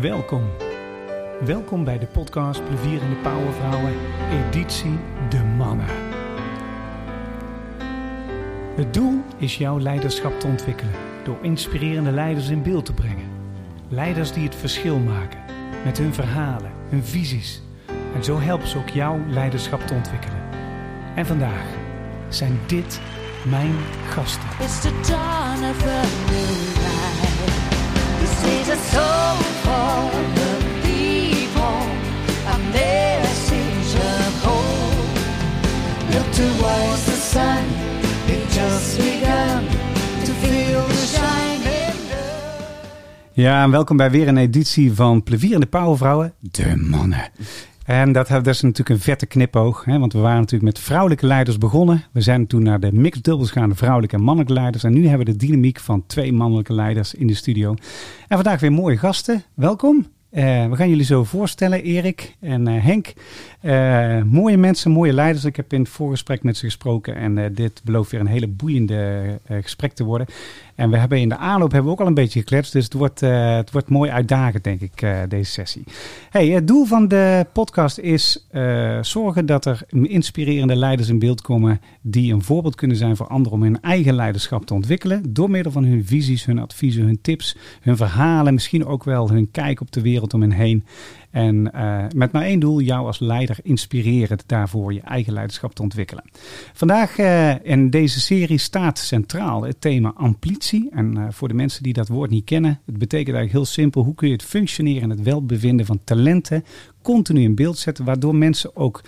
Welkom. Welkom bij de podcast Plevierende Powervrouwen, editie De Mannen. Het doel is jouw leiderschap te ontwikkelen door inspirerende leiders in beeld te brengen. Leiders die het verschil maken met hun verhalen, hun visies. En zo helpen ze ook jouw leiderschap te ontwikkelen. En vandaag zijn dit mijn gasten. It's the of Ja, en welkom bij weer een editie van Plevierende Powervrouwen, de mannen. En dat, is natuurlijk een vette knipoog, hè, want we waren natuurlijk met vrouwelijke leiders begonnen. We zijn toen naar de mixed dubbels gegaan, de vrouwelijke en mannelijke leiders. En nu hebben we de dynamiek van twee mannelijke leiders in de studio. En vandaag weer mooie gasten. Welkom. Eh, we gaan jullie zo voorstellen, Erik en eh, Henk. Eh, mooie mensen, mooie leiders. Ik heb in het voorgesprek met ze gesproken en dit belooft weer een hele boeiende gesprek te worden. En we hebben in de aanloop hebben we ook al een beetje gekletst, dus het wordt, eh, het wordt mooi uitdagend, denk ik, eh, deze sessie. Hey, het doel van de podcast is eh, zorgen dat er inspirerende leiders in beeld komen die een voorbeeld kunnen zijn voor anderen om hun eigen leiderschap te ontwikkelen. Door middel van hun visies, hun adviezen, hun tips, hun verhalen, misschien ook wel hun kijk op de wereld om hen heen. En eh, met maar één doel, jou als leider inspireren daarvoor je eigen leiderschap te ontwikkelen. Vandaag eh, in deze serie staat centraal het thema amplitie. En eh, voor de mensen die dat woord niet kennen, het betekent eigenlijk heel simpel. Hoe kun je het functioneren en het welbevinden van talenten continu in beeld zetten, waardoor mensen ook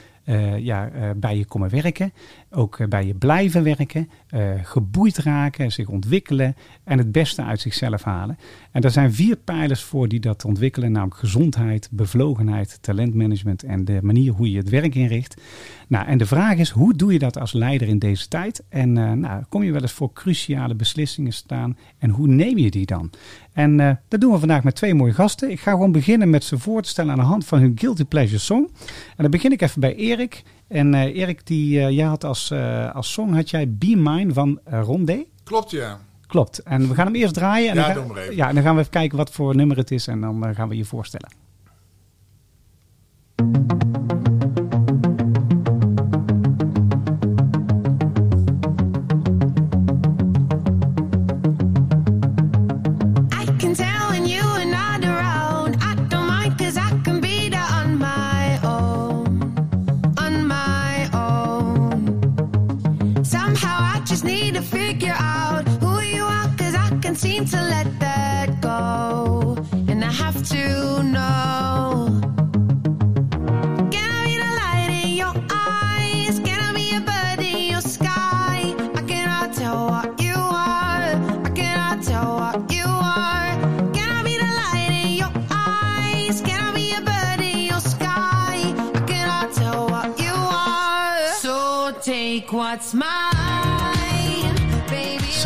ja, bij je komen werken, ook eh, bij je blijven werken, eh, geboeid raken, zich ontwikkelen en het beste uit zichzelf halen. En er zijn vier pijlers voor die dat ontwikkelen, namelijk gezondheid, bevlogenheid, talentmanagement en de manier hoe je het werk inricht. Nou, en de vraag is, hoe doe je dat als leider in deze tijd? En eh, nou, kom je wel eens voor cruciale beslissingen staan en hoe neem je die dan? En dat doen we vandaag met twee mooie gasten. Ik ga gewoon beginnen met ze voor te stellen aan de hand van hun Guilty Pleasure song. En dan begin ik even bij Erik. En Erik, die, jij had als, eh, als song had jij Be Mine van eh, Rondé. Klopt, ja. Klopt. En we gaan hem eerst draaien. En Ja, dan ga- doe maar even. Ja, en dan gaan we even kijken wat voor nummer het is. En dan eh, gaan we je voorstellen.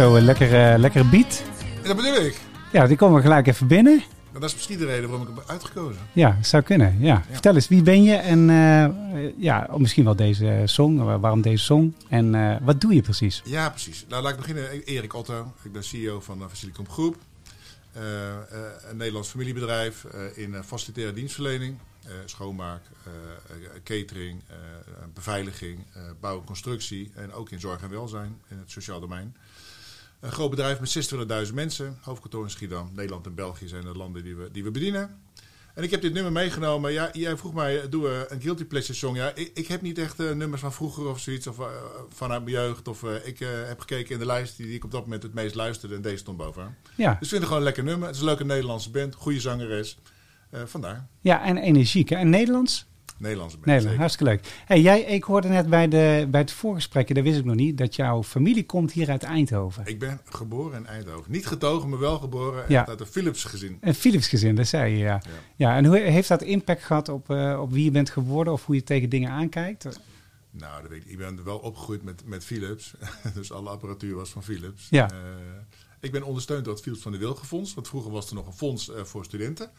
Een lekkere, lekkere beat. Dat bedoel ik. Ja, die komen we gelijk even binnen. Dat is misschien de reden waarom ik hem heb uitgekozen. Ja, zou kunnen. Ja. Vertel eens, wie ben je? En eh, eh, ja, misschien wel deze song. Wa- Waarom deze song? En eh, wat doe je precies? Ja, precies. Nou, laat ik beginnen. Ik- Erik Otto. Ik ben CEO van Facilicom Groep. Eh, eh, een Nederlands familiebedrijf eh, in eh, facilitaire dienstverlening. eh, schoonmaak, eh, eh, catering, eh, beveiliging, eh, bouw en constructie. En ook in zorg en welzijn in het sociaal domein. Een groot bedrijf met 26.000 mensen. Hoofdkantoor in Schiedam. Nederland en België zijn de landen die we, die we bedienen. En ik heb dit nummer meegenomen. Ja, jij vroeg mij, doe eh, een Guilty Pleasure song. Ja, ik, ik heb niet echt eh, nummers van vroeger of zoiets. Of eh, vanuit mijn jeugd. Of eh, ik eh, heb gekeken in de lijst die, die ik op dat moment het meest luisterde. En deze stond bovenaan. Ja, Dus ik vind het gewoon een lekker nummer. Het is een leuke Nederlandse band. Goede zangeres. Eh, vandaar. ja en energiek. hè? En Nederlands? Nederlandse. Nederland, zeker. hartstikke leuk. Hey, jij, ik hoorde net bij, de, bij het voorgesprekje, dat wist ik nog niet, dat jouw familie komt hier uit Eindhoven. Ik ben geboren in Eindhoven. Niet getogen, maar wel geboren Ja. uit een Philips gezin. Een Philips gezin, dat zei je, ja. Ja. Ja, en hoe heeft dat impact gehad op, eh, op wie je bent geworden of hoe je tegen dingen aankijkt? Nou, dat weet ik. ik ben wel opgegroeid met, met Philips. dus alle apparatuur was van Philips. Ja. Eh, ik ben ondersteund door het Philips van de Wilgenfonds. Want vroeger was er nog een fonds eh, voor studenten.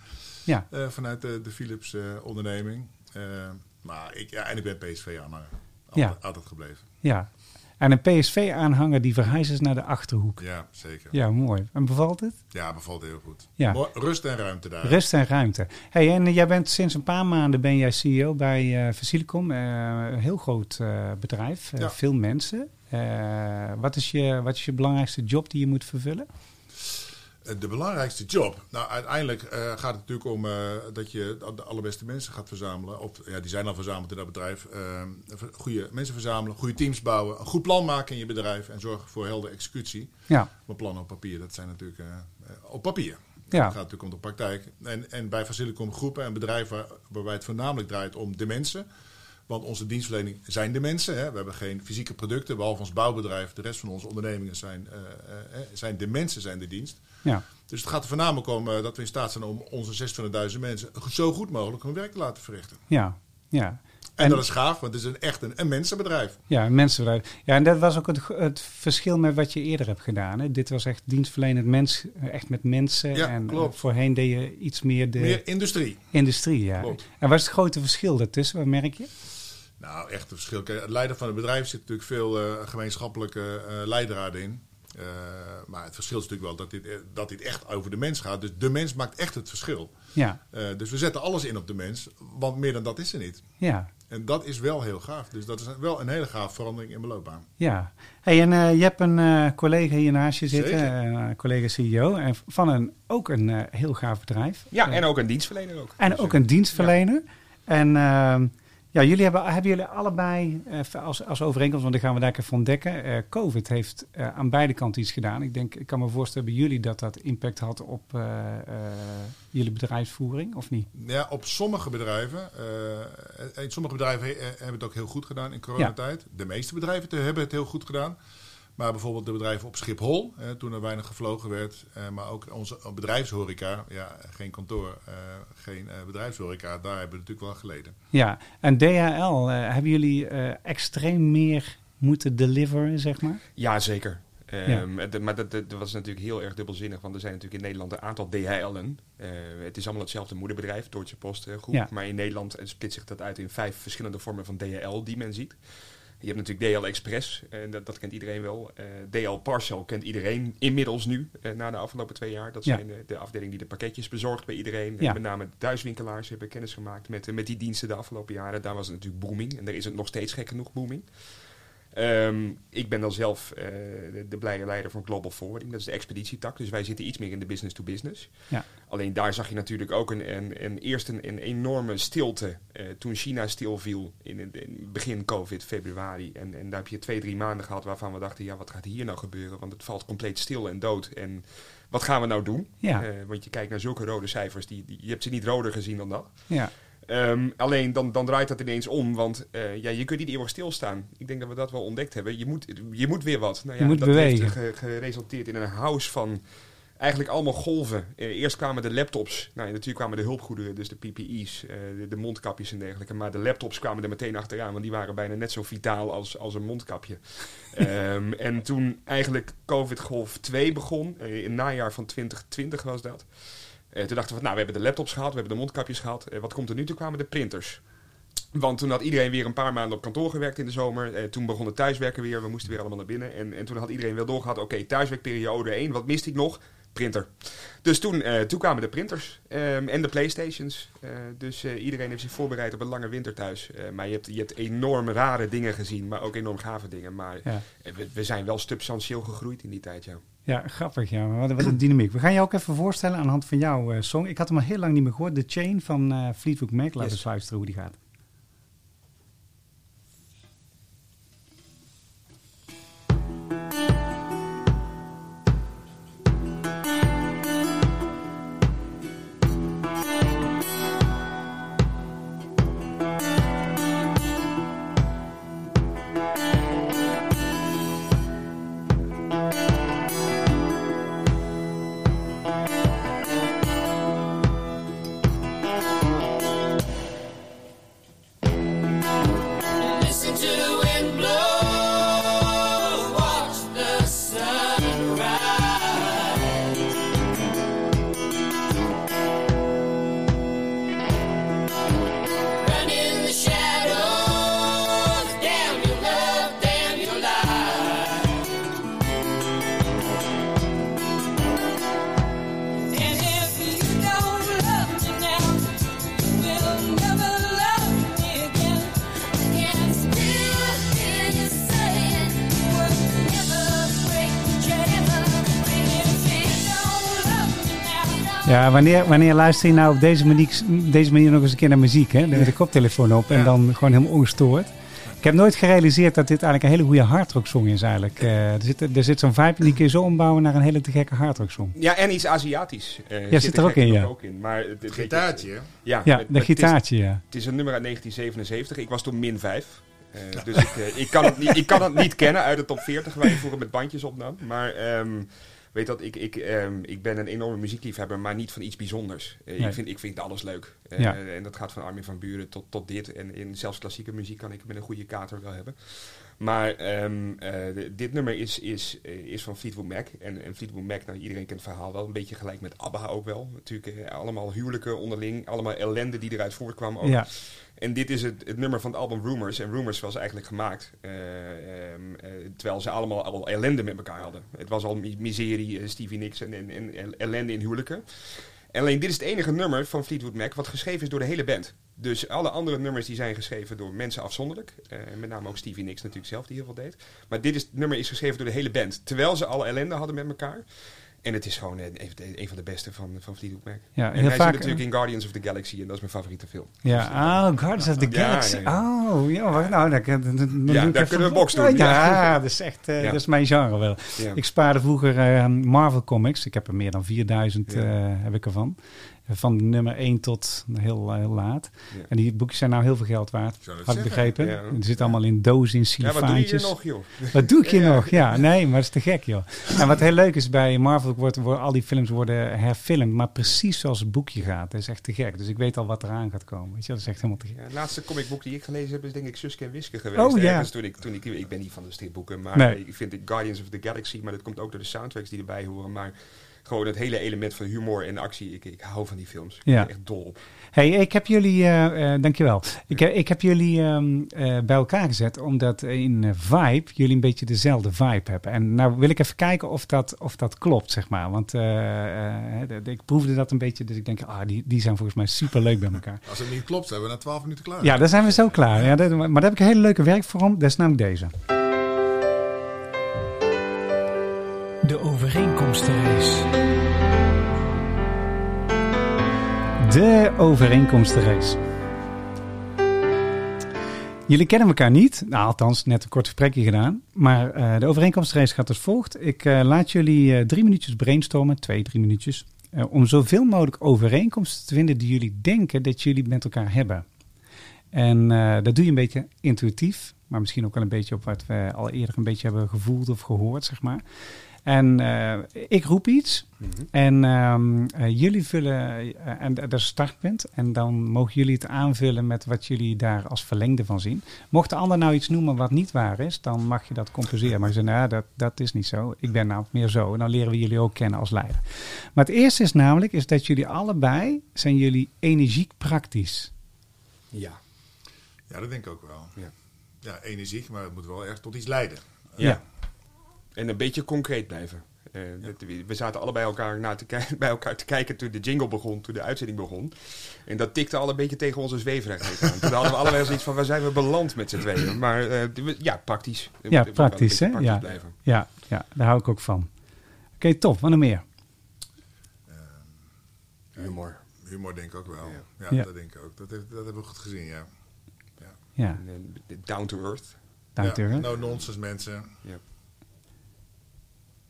Ja, vanuit de, de Philips onderneming. Eh, maar ik, ja, en ik ben PSV-aanhanger. Altijd, Ja. altijd gebleven. ja. En een PSV-aanhanger die verhuisd is naar de Achterhoek. Ja, zeker. Ja, mooi. En bevalt het? Ja, bevalt heel goed. Ja. Rust en ruimte daar. Rust en ruimte. Hey, en jij bent sinds een paar maanden ben jij CEO bij. Eh, een heel groot bedrijf. Ja. Veel mensen. Wat, is je, wat is je belangrijkste job die je moet vervullen? Eh, De belangrijkste job. Nou, uiteindelijk eh, gaat het natuurlijk om eh, dat je de allerbeste mensen gaat verzamelen. Of ja, die zijn al verzameld in dat bedrijf. Goede mensen verzamelen, goede teams bouwen, een goed plan maken in je bedrijf en zorgen voor helder executie. Ja, Maar plannen op papier, dat zijn natuurlijk op papier. Ja. Het gaat natuurlijk om de praktijk. En, en bij Facilicom groepen en bedrijven waar, waarbij het voornamelijk draait om de mensen. Want onze dienstverlening zijn de mensen. Hè. We hebben geen fysieke producten, behalve ons bouwbedrijf. De rest van onze ondernemingen zijn, zijn de mensen, zijn de dienst. Ja, Dus het gaat er voornamelijk om eh, dat we in staat zijn om onze 26.000 mensen zo goed mogelijk hun werk te laten verrichten. ja, ja. En, En- dat is gaaf, want het is een, echt een, een mensenbedrijf. Ja, mensenbedrijf. Ja, en dat was ook het, het verschil met wat je eerder hebt gedaan. Hè? Dit was echt dienstverlenend mens, echt met mensen. Ja, en klopt. eh, voorheen deed je iets meer de Meer industrie. industrie. Ja. Klopt. En wat is het grote verschil daartussen? Wat merk je? Nou, echt een verschil. Kijk, het leiden van het bedrijf zit natuurlijk veel eh, gemeenschappelijke eh leidraden in. Eh, maar het verschil is natuurlijk wel dat dit, eh, dat dit echt over de mens gaat. Dus de mens maakt echt het verschil. Ja, Eh, dus we zetten alles in op de mens, want meer dan dat is er niet. ja, En dat is wel heel gaaf. Dus dat is wel een hele gaaf verandering in mijn loopbaan. ja. Hey, en eh, je hebt een eh, collega hier naast je zitten, collega CEO, en van een, ook een heel gaaf bedrijf. Ja, en ook een dienstverlener ook. En Dus, ook een dienstverlener. En ehm, ja, jullie hebben, hebben jullie allebei eh, als, als overeenkomst, want dan gaan we daar even ontdekken. eh, COVID heeft eh, aan beide kanten iets gedaan. Ik denk, ik kan me voorstellen bij jullie dat dat impact had op jullie bedrijfsvoering, of niet? Ja, op sommige bedrijven, en sommige bedrijven he- hebben het ook heel goed gedaan in coronatijd. De meeste bedrijven hebben het heel goed gedaan. Maar bijvoorbeeld de bedrijven op Schiphol, eh, toen er weinig gevlogen werd. eh, maar ook onze bedrijfshoreca, ja, geen kantoor, eh, geen eh, bedrijfshoreca, daar hebben we natuurlijk wel geleden. Ja, en DHL, eh, hebben jullie eh, extreem meer moeten deliveren, zeg maar? Ja, zeker. Ja. Ehm, de- maar dat, dat, was natuurlijk heel erg dubbelzinnig, want er zijn natuurlijk in Nederland een aantal DHL'en. Eh, het is allemaal hetzelfde moederbedrijf, Deutsche Post groep. Ja. Maar in Nederland splitst zich dat uit in vijf verschillende vormen van DHL die men ziet. Je hebt natuurlijk DL Express, en dat, dat kent iedereen wel. Eh, DL Parcel kent iedereen inmiddels nu, eh, na de afgelopen twee jaar. Dat Ja. zijn de, de afdeling die de pakketjes bezorgt bij iedereen. Ja. Met name thuiswinkelaars hebben kennis gemaakt met, eh, met die diensten de afgelopen jaren. Daar was het natuurlijk booming. En daar is het nog steeds gek genoeg booming. Ehm, ik ben dan zelf eh, de, de blije leider van Global Forwarding. Dat is de expeditietak. Dus wij zitten iets meer in de business to business. Ja. Alleen daar zag je natuurlijk ook een, een, een eerst een, een enorme stilte eh, toen China stilviel in, het- in begin COVID, februari. En, en daar heb je twee, drie maanden gehad waarvan we dachten, ja, wat gaat hier nou gebeuren? Want het valt compleet stil en dood. En wat gaan we nou doen? Ja. Eh, want je kijkt naar zulke rode cijfers, die, die, je hebt ze niet roder gezien dan dat. Ja, Ehm, alleen dan, dan draait dat ineens om, want eh, ja, je kunt niet eeuwig stilstaan. Ik denk dat we dat wel ontdekt hebben. Je moet, je moet weer wat. Nou, ja, Je moet dat bewegen. heeft ge- geresulteerd in een house van eigenlijk allemaal golven. Eh, eerst kwamen de laptops. Nou, natuurlijk kwamen de hulpgoederen, dus de PPE's, eh, de, de mondkapjes en dergelijke. Maar de laptops kwamen er meteen achteraan, want die waren bijna net zo vitaal als, als een mondkapje. Ehm, en toen eigenlijk COVID-golf 2 begon, in het najaar van 2020 was dat. Eh, toen dachten we, nou, we hebben de laptops gehad, we hebben de mondkapjes gehad. Eh, wat komt er nu? Toen kwamen de printers. Want toen had iedereen weer een paar maanden op kantoor gewerkt in de zomer. Eh, toen begon het thuiswerken weer. We moesten weer allemaal naar binnen. En, en toen had iedereen wel doorgehad. Oké, thuiswerkperiode 1. Wat miste ik nog? Printer. Dus toen, eh, toen kwamen de printers. ehm, en de Playstations. Dus iedereen heeft zich voorbereid op een lange winter thuis. Maar je hebt, je hebt enorm rare dingen gezien. Maar ook enorm gave dingen. Maar ja. we, we zijn wel substantieel gegroeid in die tijd, ja. Ja grappig. Ja. Wat, wat een dynamiek. We gaan je ook even voorstellen aan de hand van jouw eh, song. Ik had hem al heel lang niet meer gehoord. The Chain van eh Fleetwood Mac. Laten we Yes. eens luisteren hoe die gaat. Ja, wanneer, wanneer luister je nou op deze manier, deze manier nog eens een keer naar muziek? Hè? Met de koptelefoon op en Ja. dan gewoon helemaal ongestoord. Ik heb nooit gerealiseerd dat dit eigenlijk een hele goede hardrock song is eigenlijk. Eh, er, zit, er zit zo'n vibe en die kun je zo ombouwen naar een hele te gekke hardrock song. Ja, en iets Aziatisch. eh, zit er ook in, ja. Ook in. Maar het, het- Gitaartje? Ja, Ja, de met- het is- gitaartje, ja. Het is een nummer uit 1977. Ik was toen min 5. Eh, dus ik, ik, kan het niet, ik kan het niet kennen uit de top 40 waar je vroeger met bandjes opnam. Maar ehm, weet dat, ik, ik, ehm, ik ben een enorme muziekliefhebber, maar niet van iets bijzonders. Eh, Nee. ik, vind, ik vind alles leuk. Eh, Ja. En dat gaat van Armin van Buren tot, tot dit. En in zelfs klassieke muziek kan ik met een goede kater wel hebben. Maar ehm, eh, dit nummer is, is, is van Fleetwood Mac. En, en Fleetwood Mac, nou, iedereen kent het verhaal wel. Een beetje gelijk met ABBA ook wel. Natuurlijk allemaal huwelijken onderling. Allemaal ellende die eruit voortkwam ook. ja. En dit is het, het nummer van het album Rumors. En Rumors was eigenlijk gemaakt eh, ehm, eh, terwijl ze allemaal al ellende met elkaar hadden. Het was al mi- miserie, eh, Stevie Nicks en, en, en ellende in huwelijken. En alleen dit is het enige nummer van Fleetwood Mac wat geschreven is door de hele band. Dus alle andere nummers die zijn geschreven door mensen afzonderlijk. Met name ook Stevie Nicks natuurlijk zelf die heel veel deed. Maar dit is, nummer is geschreven door de hele band. Terwijl ze alle ellende hadden met elkaar. En het is gewoon eh, een, van de beste van, van Fleetwood Mac. Ja, en heel hij vaak, zit natuurlijk in Guardians of the Galaxy en dat is mijn favoriete film. Ja, oh, Guardians of the Ja, Galaxy. ja, Oh, ja, wacht, nou, dan, dan, dan, dan Ja, doe ik daar kunnen we box doen. Ja, dat is echt, eh, dat is mijn genre wel. Ik spaarde vroeger Marvel Comics. Ik heb er meer dan 4000 Ja. eh, heb ik ervan. Van nummer 1 tot heel, eh, heel laat. Ja. En die boekjes zijn nou heel veel geld waard. Had ik begrepen. Ja. Zit allemaal in dozen, in Ja, wat doe je silifaantjes. nog, joh? Wat doe ik hier Ja. nog? Ja, nee, maar dat is te gek, joh. En wat heel leuk is bij Marvel, wordt, worden al die films worden herfilmd, maar precies zoals het boekje gaat. Dat is echt te gek. Dus ik weet al wat eraan gaat komen. Weet je, dat is echt helemaal te gek. Het laatste comicboek die ik gelezen heb is denk ik Suske en Wiske geweest. Oh, ja. Toen ik, toen ik, ik ben niet van de stripboeken, maar Nee. ik vind de Guardians of the Galaxy, maar dat komt ook door de soundtracks die erbij horen. Maar gewoon het hele element van humor en actie, ik, ik hou van die films. Ik Ja. ben echt dol op. Hey, ik heb jullie, eh, eh, dankjewel. Ik, heb- ik heb jullie ehm, eh, bij elkaar gezet omdat in vibe jullie een beetje dezelfde vibe hebben. En nou wil ik even kijken of dat, of dat klopt, zeg maar. Want eh, eh, ik proefde dat een beetje, dus ik denk, ah, die, die zijn volgens mij super leuk bij elkaar. Als het niet klopt, zijn we na 12 minuten klaar. Ja, daar zijn we zo klaar. Ja, dat- maar daar heb ik een hele leuke werkvorm. Dat is namelijk deze. De De overeenkomstenrace. Jullie kennen elkaar niet. Nou, althans, net een kort gesprekje gedaan. Maar eh, de overeenkomstenrace gaat als volgt. Ik eh, laat jullie eh, drie minuutjes brainstormen. Twee, drie minuutjes. om zoveel mogelijk overeenkomsten te vinden die jullie denken dat jullie met elkaar hebben. En dat doe je een beetje intuïtief, maar misschien ook wel een beetje op wat we al eerder een beetje hebben gevoeld of gehoord, zeg maar. En eh, ik roep iets en ehm, eh, jullie vullen, eh, en dat is het startpunt. En dan mogen jullie het aanvullen met wat jullie daar als verlengde van zien. Mocht de ander nou iets noemen wat niet waar is, dan mag je dat compenseren. Maar je zegt, nou, dat, dat is niet zo. Ik ben nou meer zo. En dan leren we jullie ook kennen als leider. Maar het eerste is namelijk, is dat jullie allebei, zijn jullie energiek praktisch. Ja. Ja, dat denk ik ook wel. Ja. Ja, energiek, maar het moet wel echt tot iets leiden. Ja. En een beetje concreet blijven. Eh, We zaten allebei elkaar na te bij elkaar te kijken toen de jingle begon, toen de uitzending begon. En dat tikte al een beetje tegen onze zweefrecht aan. Toen hadden we allebei zoiets van, waar zijn we beland met z'n tweeën? Maar eh, ja, praktisch. Ja, praktisch, hè? praktisch Ja. blijven. Ja, ja, daar hou ik ook van. Oké, top. Wat nog meer? Humor. Humor denk ik ook wel. Ja. Ja, Ja. dat denk ik ook. Dat, heeft, dat hebben we goed gezien, ja. Ja, eh, down to earth. dank ja, u. No nonsense mensen. Ja,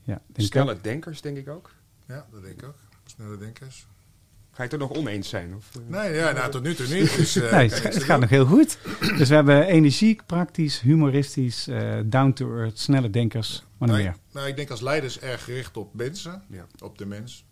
denk ik Snelle ook. denkers, denk ik ook. Ja, dat denk ik ook. Snelle denkers. Ga je het er nog oneens zijn? Of, eh? Nee, ja, nou, tot nu toe niet. Dus, eh, Nee, het, gaat nog heel goed. Dus we hebben energiek, praktisch, humoristisch, eh, down to earth, snelle denkers. Nog Nou, meer? ik- nou, ik denk als leiders erg gericht op mensen. Ja. Op de mens.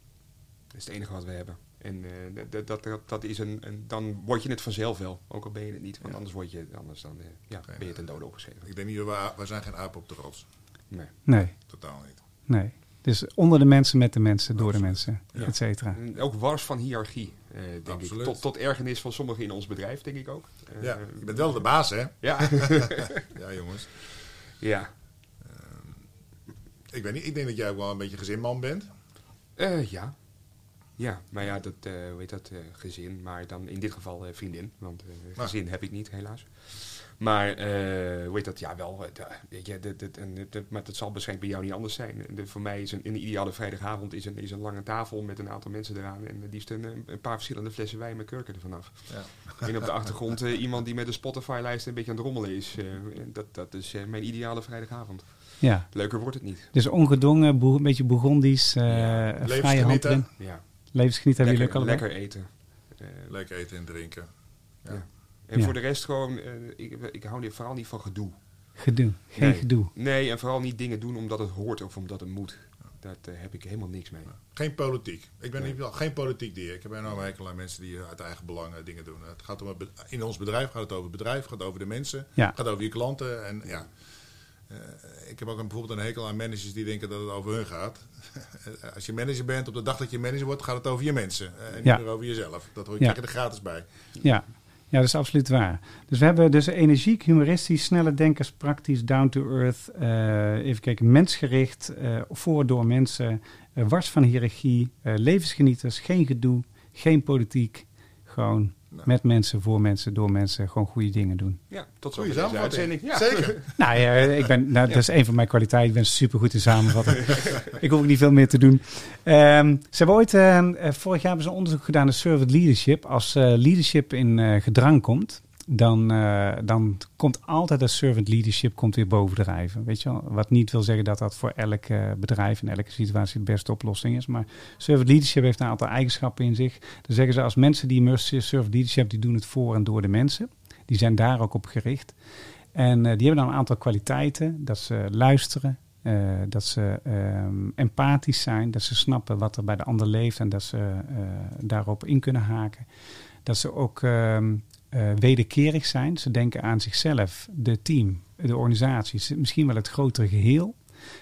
Dat is het enige wat we hebben. En eh, dat, dat, dat, is een, een, dan word je het vanzelf wel. Ook al ben je het niet. Want Ja. anders, word je, anders dan, ja, ben je ten dode opgeschreven. Ik denk niet, dat we, we zijn geen apen op de rots. Nee. Nee, Totaal niet. Nee. Dus onder de mensen, met de mensen, door de mensen, Ja. et cetera. Ook wars van hiërarchie, eh, denk ik. Tot, tot ergernis van sommigen in ons bedrijf, denk ik ook. Eh, Ja, je bent wel de baas, hè? Ja. Ja, jongens. ja. Ik weet niet, ik denk dat jij ook wel een beetje gezinman bent. Eh, ja. Ja, maar ja, dat, eh hoe heet dat, eh, gezin. Maar dan in dit geval eh, vriendin. Want eh, gezin heb ik niet, helaas. Maar, eh, hoe heet dat? Ja, wel. eh, weet je, dit- dit- en dit- maar dat zal waarschijnlijk bij jou niet anders zijn. De, voor mij is een, een ideale vrijdagavond is een, is een lange tafel met een aantal mensen eraan. En die liefst een, een paar verschillende flessen wijn met kurken ervan af. Ja. En op de achtergrond eh, iemand die met een Spotify-lijst een beetje aan het rommelen is. Eh, dat, dat is eh, mijn ideale vrijdagavond. Ja, Leuker wordt het niet. dus ongedwongen, boe- een beetje Bourgondisch, eh Ja, vrije hand levensgenieten. erin. Ja, Levensgenieten hebben jullie lekker, ook allebei? lekker eten. Lekker eten en drinken. Ja. Ja. En Ja. voor de rest gewoon, eh, ik, ik hou niet, vooral niet van gedoe. Gedoe, geen Nee. gedoe. Nee, en vooral niet dingen doen omdat het hoort of omdat het moet. Daar eh, heb ik helemaal niks mee. Geen politiek. Ik ben Nee. niet, geen politiek dier. Ik heb een hekel aan mensen die uit eigen belang eh, dingen doen. Het gaat om het in ons bedrijf gaat het over het bedrijf, gaat over de mensen, Ja. gaat over je klanten. En ja, eh, ik heb ook een, bijvoorbeeld een hekel aan managers die denken dat het over hun gaat. Als je manager bent, op de dag dat je manager wordt, gaat het over je mensen. en niet Ja. meer over jezelf. Dat hoor je Ja. krijg je er gratis bij. Ja. Ja, dat is absoluut waar. Dus we hebben dus energiek, humoristisch, snelle denkers, praktisch, down to earth. eh, even kijken, mensgericht, eh voor door mensen, eh, wars van hiërarchie, levensgenieters, geen gedoe, geen politiek. Gewoon Nou. met mensen, voor mensen, door mensen, gewoon goede dingen doen. Ja, tot Goeie zover deze samenvatting. uitzending. Ja. Zeker. Nou ja, ik ben, nou, dat is een van mijn kwaliteiten. Ik ben super goed in samenvatten. ik hoef ook niet veel meer te doen. Ehm, ze hebben ooit, ehm, eh, vorig jaar hebben ze een onderzoek gedaan naar servant leadership. Als eh, leadership in eh, gedrang komt, dan, eh, dan komt altijd dat servant leadership komt weer bovendrijven. Weet je wel? Wat niet wil zeggen dat dat voor elk bedrijf in elke situatie de beste oplossing is. Maar servant leadership heeft een aantal eigenschappen in zich. Dan zeggen ze als mensen die servant leadership, die doen het voor en door de mensen. Die zijn daar ook op gericht. En eh, die hebben dan een aantal kwaliteiten. Dat ze luisteren, eh, dat ze ehm, empathisch zijn, dat ze snappen wat er bij de ander leeft en dat ze daarop in kunnen haken. Dat ze ook ehm, eh, wederkerig zijn. Ze denken aan zichzelf, de team, de organisatie, misschien wel het grotere geheel.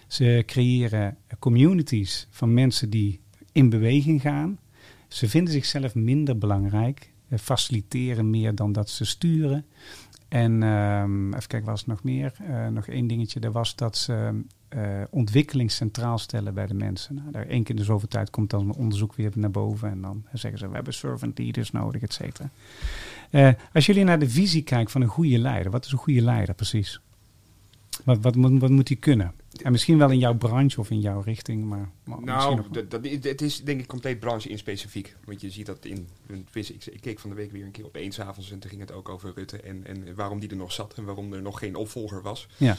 Ze creëren communities van mensen die in beweging gaan. Ze vinden zichzelf minder belangrijk, eh, faciliteren meer dan dat ze sturen. En ehm, even kijken, was er nog meer? Eh, nog één dingetje, dat was dat ze eh, ontwikkeling centraal stellen bij de mensen. Nou, daar één keer in de zoveel tijd komt dan een onderzoek weer naar boven en dan zeggen ze, we hebben servant leaders nodig, et cetera. Eh, als jullie naar de visie kijken van een goede leider, wat is een goede leider precies? Wat, wat, moet, wat moet hij kunnen? En misschien wel in jouw branche of in jouw richting, maar, maar Nou, dat, dat, het is denk ik compleet branche in specifiek. Want je ziet dat in... in- Ik, ik keek van de week weer een keer op één avonds en toen ging het ook over Rutte en, en waarom die er nog zat en waarom er nog geen opvolger was. Ja,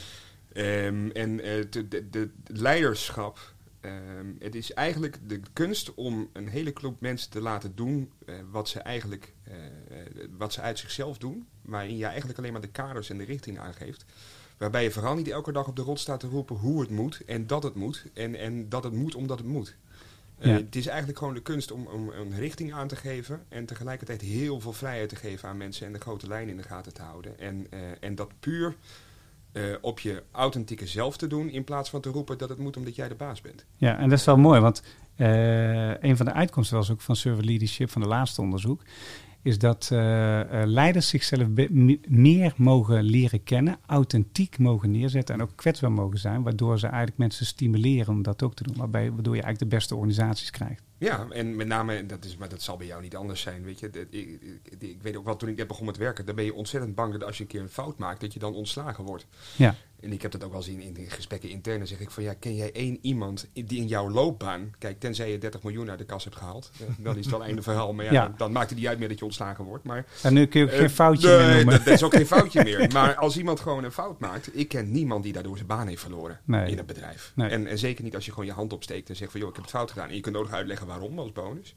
Ehm, en eh, de, de, de leiderschap, ehm, het is eigenlijk de kunst om een hele club mensen te laten doen eh, wat ze eigenlijk eh, wat ze uit zichzelf doen, waarin je eigenlijk alleen maar de kaders en de richting aangeeft. Waarbij je vooral niet elke dag op de rot staat te roepen hoe het moet en dat het moet en, en dat het moet omdat het moet. Het is eigenlijk gewoon de kunst om, om een richting aan te geven en tegelijkertijd heel veel vrijheid te geven aan mensen en de grote lijnen in de gaten te houden. En, en dat puur eh, op je authentieke zelf te doen in plaats van te roepen dat het moet omdat jij de baas bent. Ja, en dat is wel mooi, want eh, een van de uitkomsten was ook van servant leadership van de laatste onderzoek, is dat eh, eh, leiders zichzelf meer mogen leren kennen, authentiek mogen neerzetten en ook kwetsbaar mogen zijn, waardoor ze eigenlijk mensen stimuleren om dat ook te doen, waarbij, waardoor je eigenlijk de beste organisaties krijgt. Ja, en met name, dat is, maar dat zal bij jou niet anders zijn. Weet je, ik, ik, ik weet ook wel, toen ik net begon met werken, dan ben je ontzettend bang dat als je een keer een fout maakt, dat je dan ontslagen wordt. Ja, En ik heb dat ook wel zien in de gesprekken intern. Dan zeg ik van ja, ken jij één iemand die in jouw loopbaan, kijk, tenzij je 30 miljoen uit de kas hebt gehaald, eh, dan is het wel einde verhaal. Maar ja, Ja. Dan, dan maakt het niet uit meer dat je ontslagen wordt. Maar en nu kun je ook geen Eh, foutje meer noemen. Dat, dat is ook geen foutje meer. Maar als iemand gewoon een fout maakt, ik ken niemand die daardoor zijn baan heeft verloren Nee. in het bedrijf. Nee. En, en zeker niet als je gewoon je hand opsteekt en zegt van joh, ik heb het fout gedaan. En je kunt nog uitleggen waarom als bonus.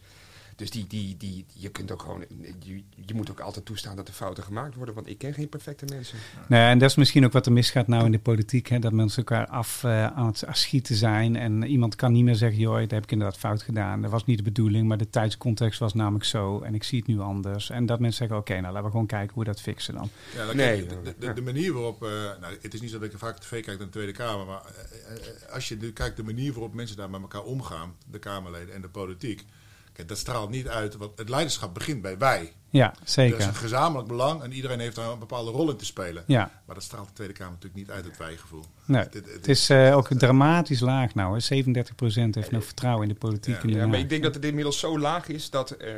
Dus die, die, die, je kunt ook gewoon, je, je moet ook altijd toestaan dat er fouten gemaakt worden, want ik ken geen perfecte mensen. Nee, en dat is misschien ook wat er misgaat nou in de politiek. Hè, dat mensen elkaar af eh, aan het schieten zijn. En iemand kan niet meer zeggen, joh, dat heb ik inderdaad fout gedaan. Dat was niet de bedoeling, maar de tijdscontext was namelijk zo. En ik zie het nu anders. En dat mensen zeggen, oké, nou laten we gewoon kijken hoe we dat fixen dan. Ja, dan Nee, de, de, de, manier waarop, eh, nou, het is niet zo dat ik vaak tv kijk naar de Tweede Kamer, maar eh, als je nu kijkt de manier waarop mensen daar met elkaar omgaan, de Kamerleden en de politiek, kijk, dat straalt niet uit. Want het leiderschap begint bij wij. Ja, Er is een zeker. gezamenlijk belang en iedereen heeft daar een bepaalde rol in te spelen. Ja, Maar dat straalt de Tweede Kamer natuurlijk niet uit, het wij-gevoel. nee. Het is eh, ook dramatisch laag nou. Hè. 37% heeft nog vertrouwen in de politiek. Ja. Ja, maar ik denk dat het inmiddels zo laag is dat eh,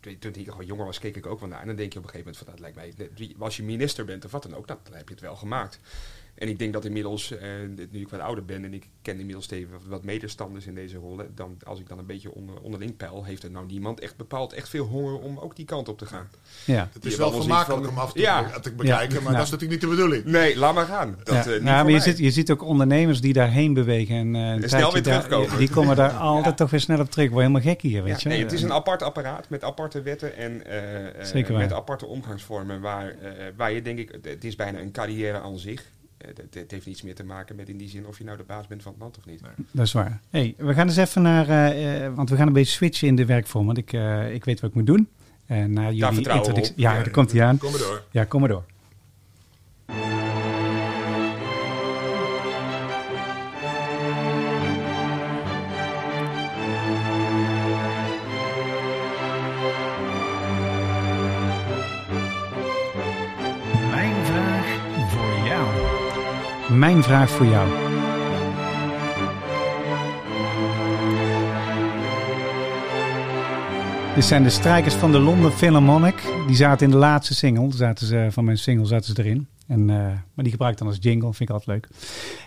toen toen ik gewoon jonger was, keek ik ook wel naar. En dan denk je op een gegeven moment van, dat lijkt mij, als je minister bent of wat dan ook, dan heb je het wel gemaakt. En ik denk dat inmiddels, eh, nu ik wat ouder ben en ik ken inmiddels even wat- medestanders in deze rollen, dan, als ik dan een beetje onder, onderling peil, heeft er nou niemand echt bepaald echt veel honger om ook die kant op te gaan. Ja. Het is wel vermakelijk om af toe Ja. te bekijken, Ja. maar Ja. dat is natuurlijk niet de bedoeling. Nee, laat maar gaan. Dat, ja. eh, niet Nou, maar je ziet, je ziet ook ondernemers die daarheen bewegen. En, eh, snel daar- terugkomen. Die komen daar altijd toch weer snel op terug. Word helemaal gek hier, weet Ja, je. nee, het is een apart apparaat met aparte wetten en eh, eh, met aparte omgangsvormen waar, eh, waar je denk ik, het is bijna een carrière aan zich. Eh, Het, het heeft niets meer te maken met in die zin of je nou de baas bent van het land of niet. Dat is waar. Hey, we gaan eens even naar, eh, eh, want we gaan een beetje switchen in de werkvorm. Want ik, eh, ik weet wat ik moet doen. En naar jullie vertrouwen introductie. op. Ja, daar komt hij aan. Kom maar door. Ja, kom maar door. Mijn vraag voor jou. Dit zijn de strijkers van de London Philharmonic. Die zaten in de laatste single. Zaten ze, van mijn single zaten ze erin. En, eh, maar die gebruik ik dan als jingle. Vind ik altijd leuk.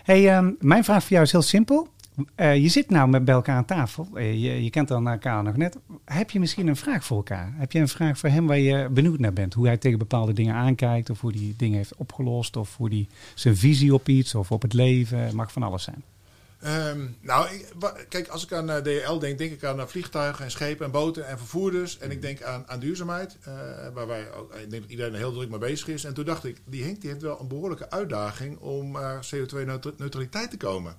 Hey, ehm, mijn vraag voor jou is heel simpel. Eh, je zit nou met bij elkaar aan tafel. Eh, je, je kent dan elkaar nog net. Heb je misschien een vraag voor elkaar? Heb je een vraag voor hem waar je benieuwd naar bent? Hoe hij tegen bepaalde dingen aankijkt. Of hoe hij dingen heeft opgelost. Of hoe hij zijn visie op iets. Of op het leven. Het mag van alles zijn. Ehm, nou, ik- kijk, als ik aan eh, DHL denk, denk ik aan vliegtuigen en schepen en boten en vervoerders. En ik denk aan, aan duurzaamheid, waar wij ook, ik denk dat iedereen er heel druk mee bezig is. En toen dacht ik, die Henk die heeft wel een behoorlijke uitdaging om eh, CO2-neutraliteit te komen.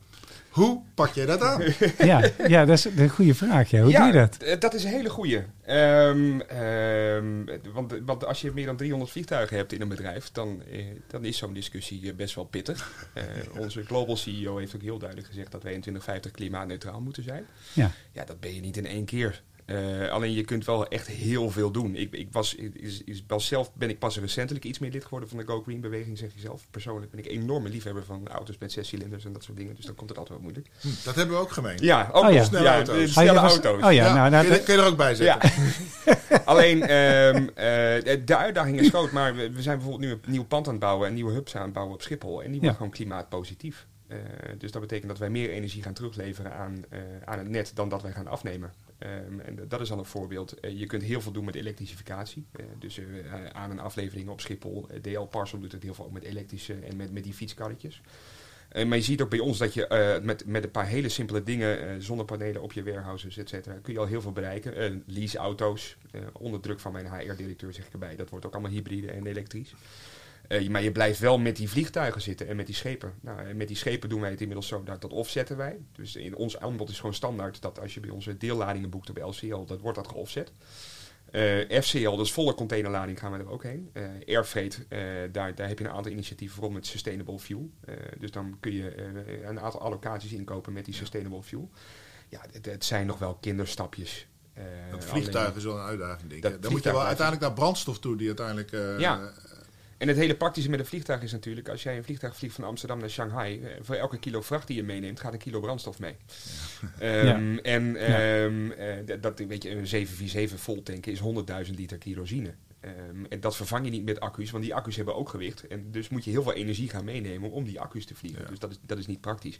Hoe pak jij dat aan? Ja, ja dat is een goede vraag. Ja. Hoe doe je dat? Dat is een hele goeie. Ehm, ehm, want, want als je meer dan 300 vliegtuigen hebt in een bedrijf, dan, eh, dan is zo'n discussie eh, best wel pittig. Eh, onze global CEO heeft ook heel duidelijk gezegd dat wij in 2050 klimaatneutraal moeten zijn. Ja. Ja, dat ben je niet in één keer. Eh, alleen je kunt wel echt heel veel doen. Ik, ik was, is, is, zelf ben ik pas recentelijk iets meer lid geworden van de Go Green beweging, zeg je zelf. Persoonlijk ben ik enorme liefhebber van auto's met zes cilinders en dat soort dingen. Dus dan komt het altijd wel moeilijk. Hm, dat hebben we ook gemeen. Ja, ook Oh ja. nog Snelle ja, auto's. de Oh, Oh, auto's. Oh ja, nou, nou, kun, je, kun je er ook bij Ja. zetten? Alleen, ehm, eh, de uitdaging is groot, maar we, we zijn bijvoorbeeld nu een nieuw pand aan het bouwen, een nieuwe hubs aan het bouwen op Schiphol. En die wordt gewoon klimaatpositief. Eh, dus dat betekent dat wij meer energie gaan terugleveren aan, eh, aan het net dan dat wij gaan afnemen. Ehm, en dat is al een voorbeeld. Eh, je kunt heel veel doen met elektrificatie. Eh, dus eh, aan- en afleveringen op Schiphol. DL Parcel doet het heel veel ook met elektrische en met, met die fietskarretjes. Maar je ziet ook bij ons dat je met, met een paar hele simpele dingen, eh, zonnepanelen op je warehouses, et cetera, kun je al heel veel bereiken. Leaseauto's, eh, onder druk van mijn HR-directeur zeg ik erbij, dat wordt ook allemaal hybride en elektrisch. Eh, maar je blijft wel met die vliegtuigen zitten en met die schepen. Nou, en met die schepen doen wij het inmiddels zo, dat, dat offsetten wij. Dus in ons aanbod is gewoon standaard dat als je bij onze deelladingen boekt op LCL, dat wordt dat geoffset. Eh, FCL, dus volle containerlading, gaan we er ook heen. Eh Airfreight, eh, daar, daar heb je een aantal initiatieven voor met Sustainable Fuel. Eh, dus dan kun je eh, een aantal allocaties inkopen met die Sustainable Fuel. Ja, het, het zijn nog wel kinderstapjes. Eh, Dat vliegtuig is wel een uitdaging, denk ik. Dan moet je wel uiteindelijk naar brandstof toe, die uiteindelijk... eh, Ja. En het hele praktische met een vliegtuig is natuurlijk, als jij een vliegtuig vliegt van Amsterdam naar Shanghai, eh, voor elke kilo vracht die je meeneemt, gaat een kilo brandstof mee. Ehm, En ehm, eh, d- dat, weet je, een 747 vol tanken is 100.000 liter kerosine. Ehm, en dat vervang je niet met accu's, want die accu's hebben ook gewicht. En dus moet je heel veel energie gaan meenemen om die accu's te vliegen. Dus dat is, dat is niet praktisch.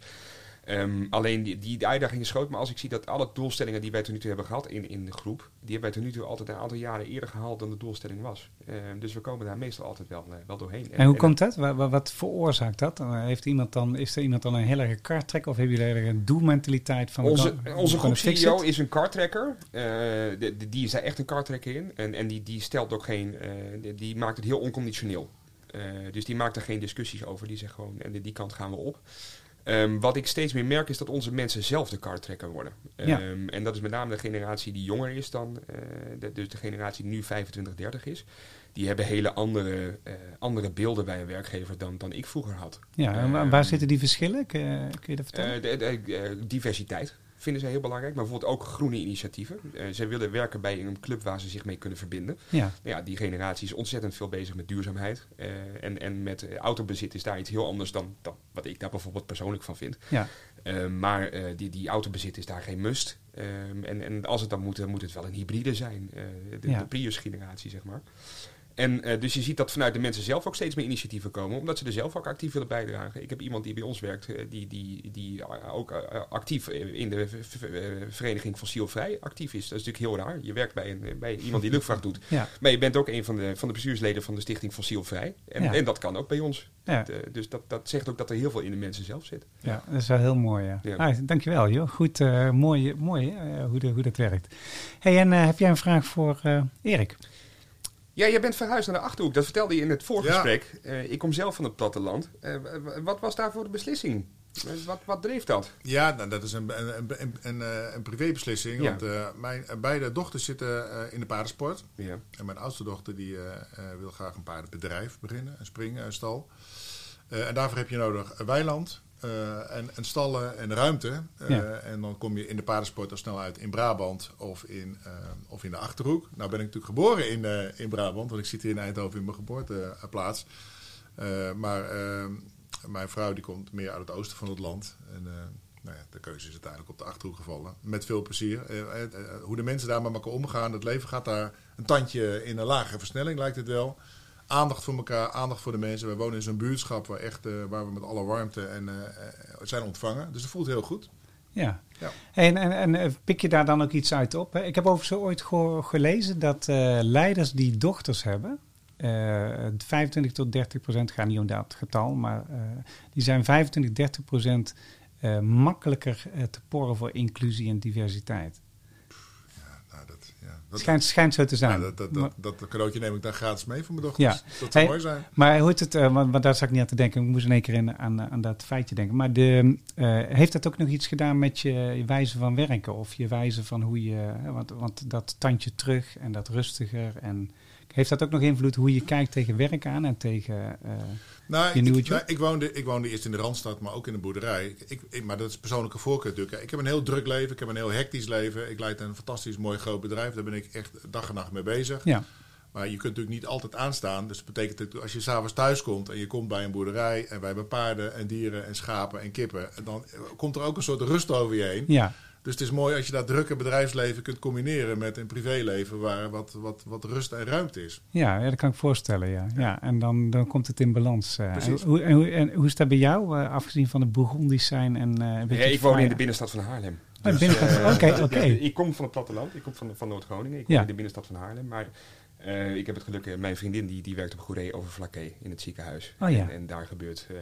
Ehm, alleen die, die uitdaging is groot, maar als ik zie dat alle doelstellingen die wij tot nu toe hebben gehad in, in de groep, die hebben wij tot nu toe altijd een aantal jaren eerder gehaald dan de doelstelling was. Ehm, dus we komen daar meestal altijd wel, eh, wel doorheen. En hoe komt dat? Wat, wat, veroorzaakt dat? Eh, Heeft iemand dan, is er iemand dan een heel erg kartrek of hebben jullie een doelmentaliteit van... Onze, onze groep? CEO is een kartrekker. Eh, de- de- die is daar echt een kartrekker in. En, en die, die stelt ook geen. die, die maakt het heel onconditioneel. Dus die maakt er geen discussies over. Die zegt gewoon, en die kant gaan we op. Ehm, wat ik steeds meer merk is dat onze mensen zelf de kartrekker worden. Ja. Ehm, en dat is met name de generatie die jonger is dan, eh, de- dus de generatie die nu 25, 30 is. Die hebben hele andere, eh, andere beelden bij een werkgever dan, dan ik vroeger had. Ja, en waar, waar Ehm, zitten die verschillen? Kun je, kun je dat vertellen? Eh, de, de- eh, diversiteit. Vinden zij heel belangrijk. Maar bijvoorbeeld ook groene initiatieven. Eh, zij willen werken bij een club waar ze zich mee kunnen verbinden. Ja, Nou ja, die generatie is ontzettend veel bezig met duurzaamheid. Eh, en, en met eh, autobezit is daar iets heel anders dan, dan wat ik daar bijvoorbeeld persoonlijk van vind. ja, maar die, die autobezit is daar geen must. Ehm, en, en als het dan moet, dan moet het wel een hybride zijn. de, Ja. de Prius-generatie, zeg maar. En eh, dus je ziet dat vanuit de mensen zelf ook steeds meer initiatieven komen, omdat ze er zelf ook actief willen bijdragen. Ik heb iemand die bij ons werkt, eh, die, die, die eh, ook actief in de vereniging Fossielvrij actief is. Dat is natuurlijk heel raar. Je werkt bij, een, bij iemand die luchtvracht doet, ja, maar je bent ook een van de, van de bestuursleden van de stichting Fossielvrij. En, Ja. en dat kan ook bij ons. ja. Dus dat, dat zegt ook dat er heel veel in de mensen zelf zit. Ja, dat is wel heel mooi. Ja. Ja. Ah, dankjewel, joh. Goed, mooi, mooi hoe, de, hoe dat werkt. Hey, en heb jij een vraag voor Erik? Ja, jij bent verhuisd naar de Achterhoek. Dat vertelde je in het vorige Ja. gesprek. Eh, ik kom zelf van het platteland. Eh, wat was daarvoor de beslissing? Eh, wat, wat dreef dat? Ja, nou, dat is een, een, een, een, privébeslissing. Ja. Want mijn beide dochters zitten in de paardensport. Ja. En mijn oudste dochter die, wil graag een paardenbedrijf beginnen. Een springstal. En daarvoor heb je nodig weiland. Eh, en, en stallen en ruimte. Eh, Ja. En dan kom je in de paardensport al snel uit in Brabant of in, eh, of in de Achterhoek. Nou ben ik natuurlijk geboren in, in Brabant. Want ik zit hier in Eindhoven in mijn geboorteplaats. Maar mijn vrouw die komt meer uit het oosten van het land. En nou ja, de keuze is uiteindelijk op de Achterhoek gevallen. Met veel plezier. Hoe de mensen daar met elkaar omgaan. Het leven gaat daar een tandje in een lagere versnelling lijkt het wel. Aandacht voor elkaar, aandacht voor de mensen. We wonen in zo'n buurtschap waar, echt, eh, waar we met alle warmte en, eh, eh, zijn ontvangen. Dus het voelt heel goed. Ja. Ja. En, en, en pik je daar dan ook iets uit op? hè? Ik heb overigens ooit ge- gelezen dat leiders die dochters hebben, eh 25 tot 30 procent, gaat niet om dat getal, maar die zijn 25, 30 procent makkelijker te porren voor inclusie en diversiteit. Dat, Schijnt, schijnt zo te zijn. dat, dat, Maar- dat, dat cadeautje neem ik dan gratis mee voor mijn dochters. Ja. Dat zou Hey, mooi zijn. Maar hoe het, eh, want, want daar zat ik niet aan te denken. Ik moest in één keer in, aan, aan dat feitje denken. Maar de, eh, heeft dat ook nog iets gedaan met je, je wijze van werken? Of je wijze van hoe je... Want, want dat tandje terug en dat rustiger. En heeft dat ook nog invloed hoe je kijkt tegen werk aan en tegen... eh, Nou, Je nieuwe job? nou, ik, woonde, ik woonde eerst in de Randstad, maar ook in de boerderij. Ik, ik, maar dat is persoonlijke voorkeur natuurlijk. Ik heb een heel druk leven, ik heb een heel hectisch leven. Ik leid een fantastisch mooi groot bedrijf. Daar ben ik echt dag en nacht mee bezig. ja, Maar je kunt natuurlijk niet altijd aanstaan. Dus dat betekent dat als je s'avonds thuis komt en je komt bij een boerderij... en wij hebben paarden en dieren en schapen en kippen... dan komt er ook een soort rust over je heen. ja, Dus het is mooi als je dat drukke bedrijfsleven kunt combineren... met een privéleven waar wat, wat, wat rust en ruimte is. ja, ja, dat kan ik voorstellen, ja. ja en dan, dan komt het in balans. eh. en, Precies. hoe, en, hoe, en hoe is dat bij jou, eh, afgezien van de Bourgondisch zijn en... eh, Ja, ik woon in de binnenstad van Haarlem. Oh, binnenkant. Oké, oké. ja, ik kom van het platteland, ik kom van, van Noord-Groningen. Ik woon Ja. in de binnenstad van Haarlem. Maar eh, ik heb het geluk, mijn vriendin die, die werkt op Goeree over Vlakke in het ziekenhuis. Oh, ja. en, en daar gebeurt eh,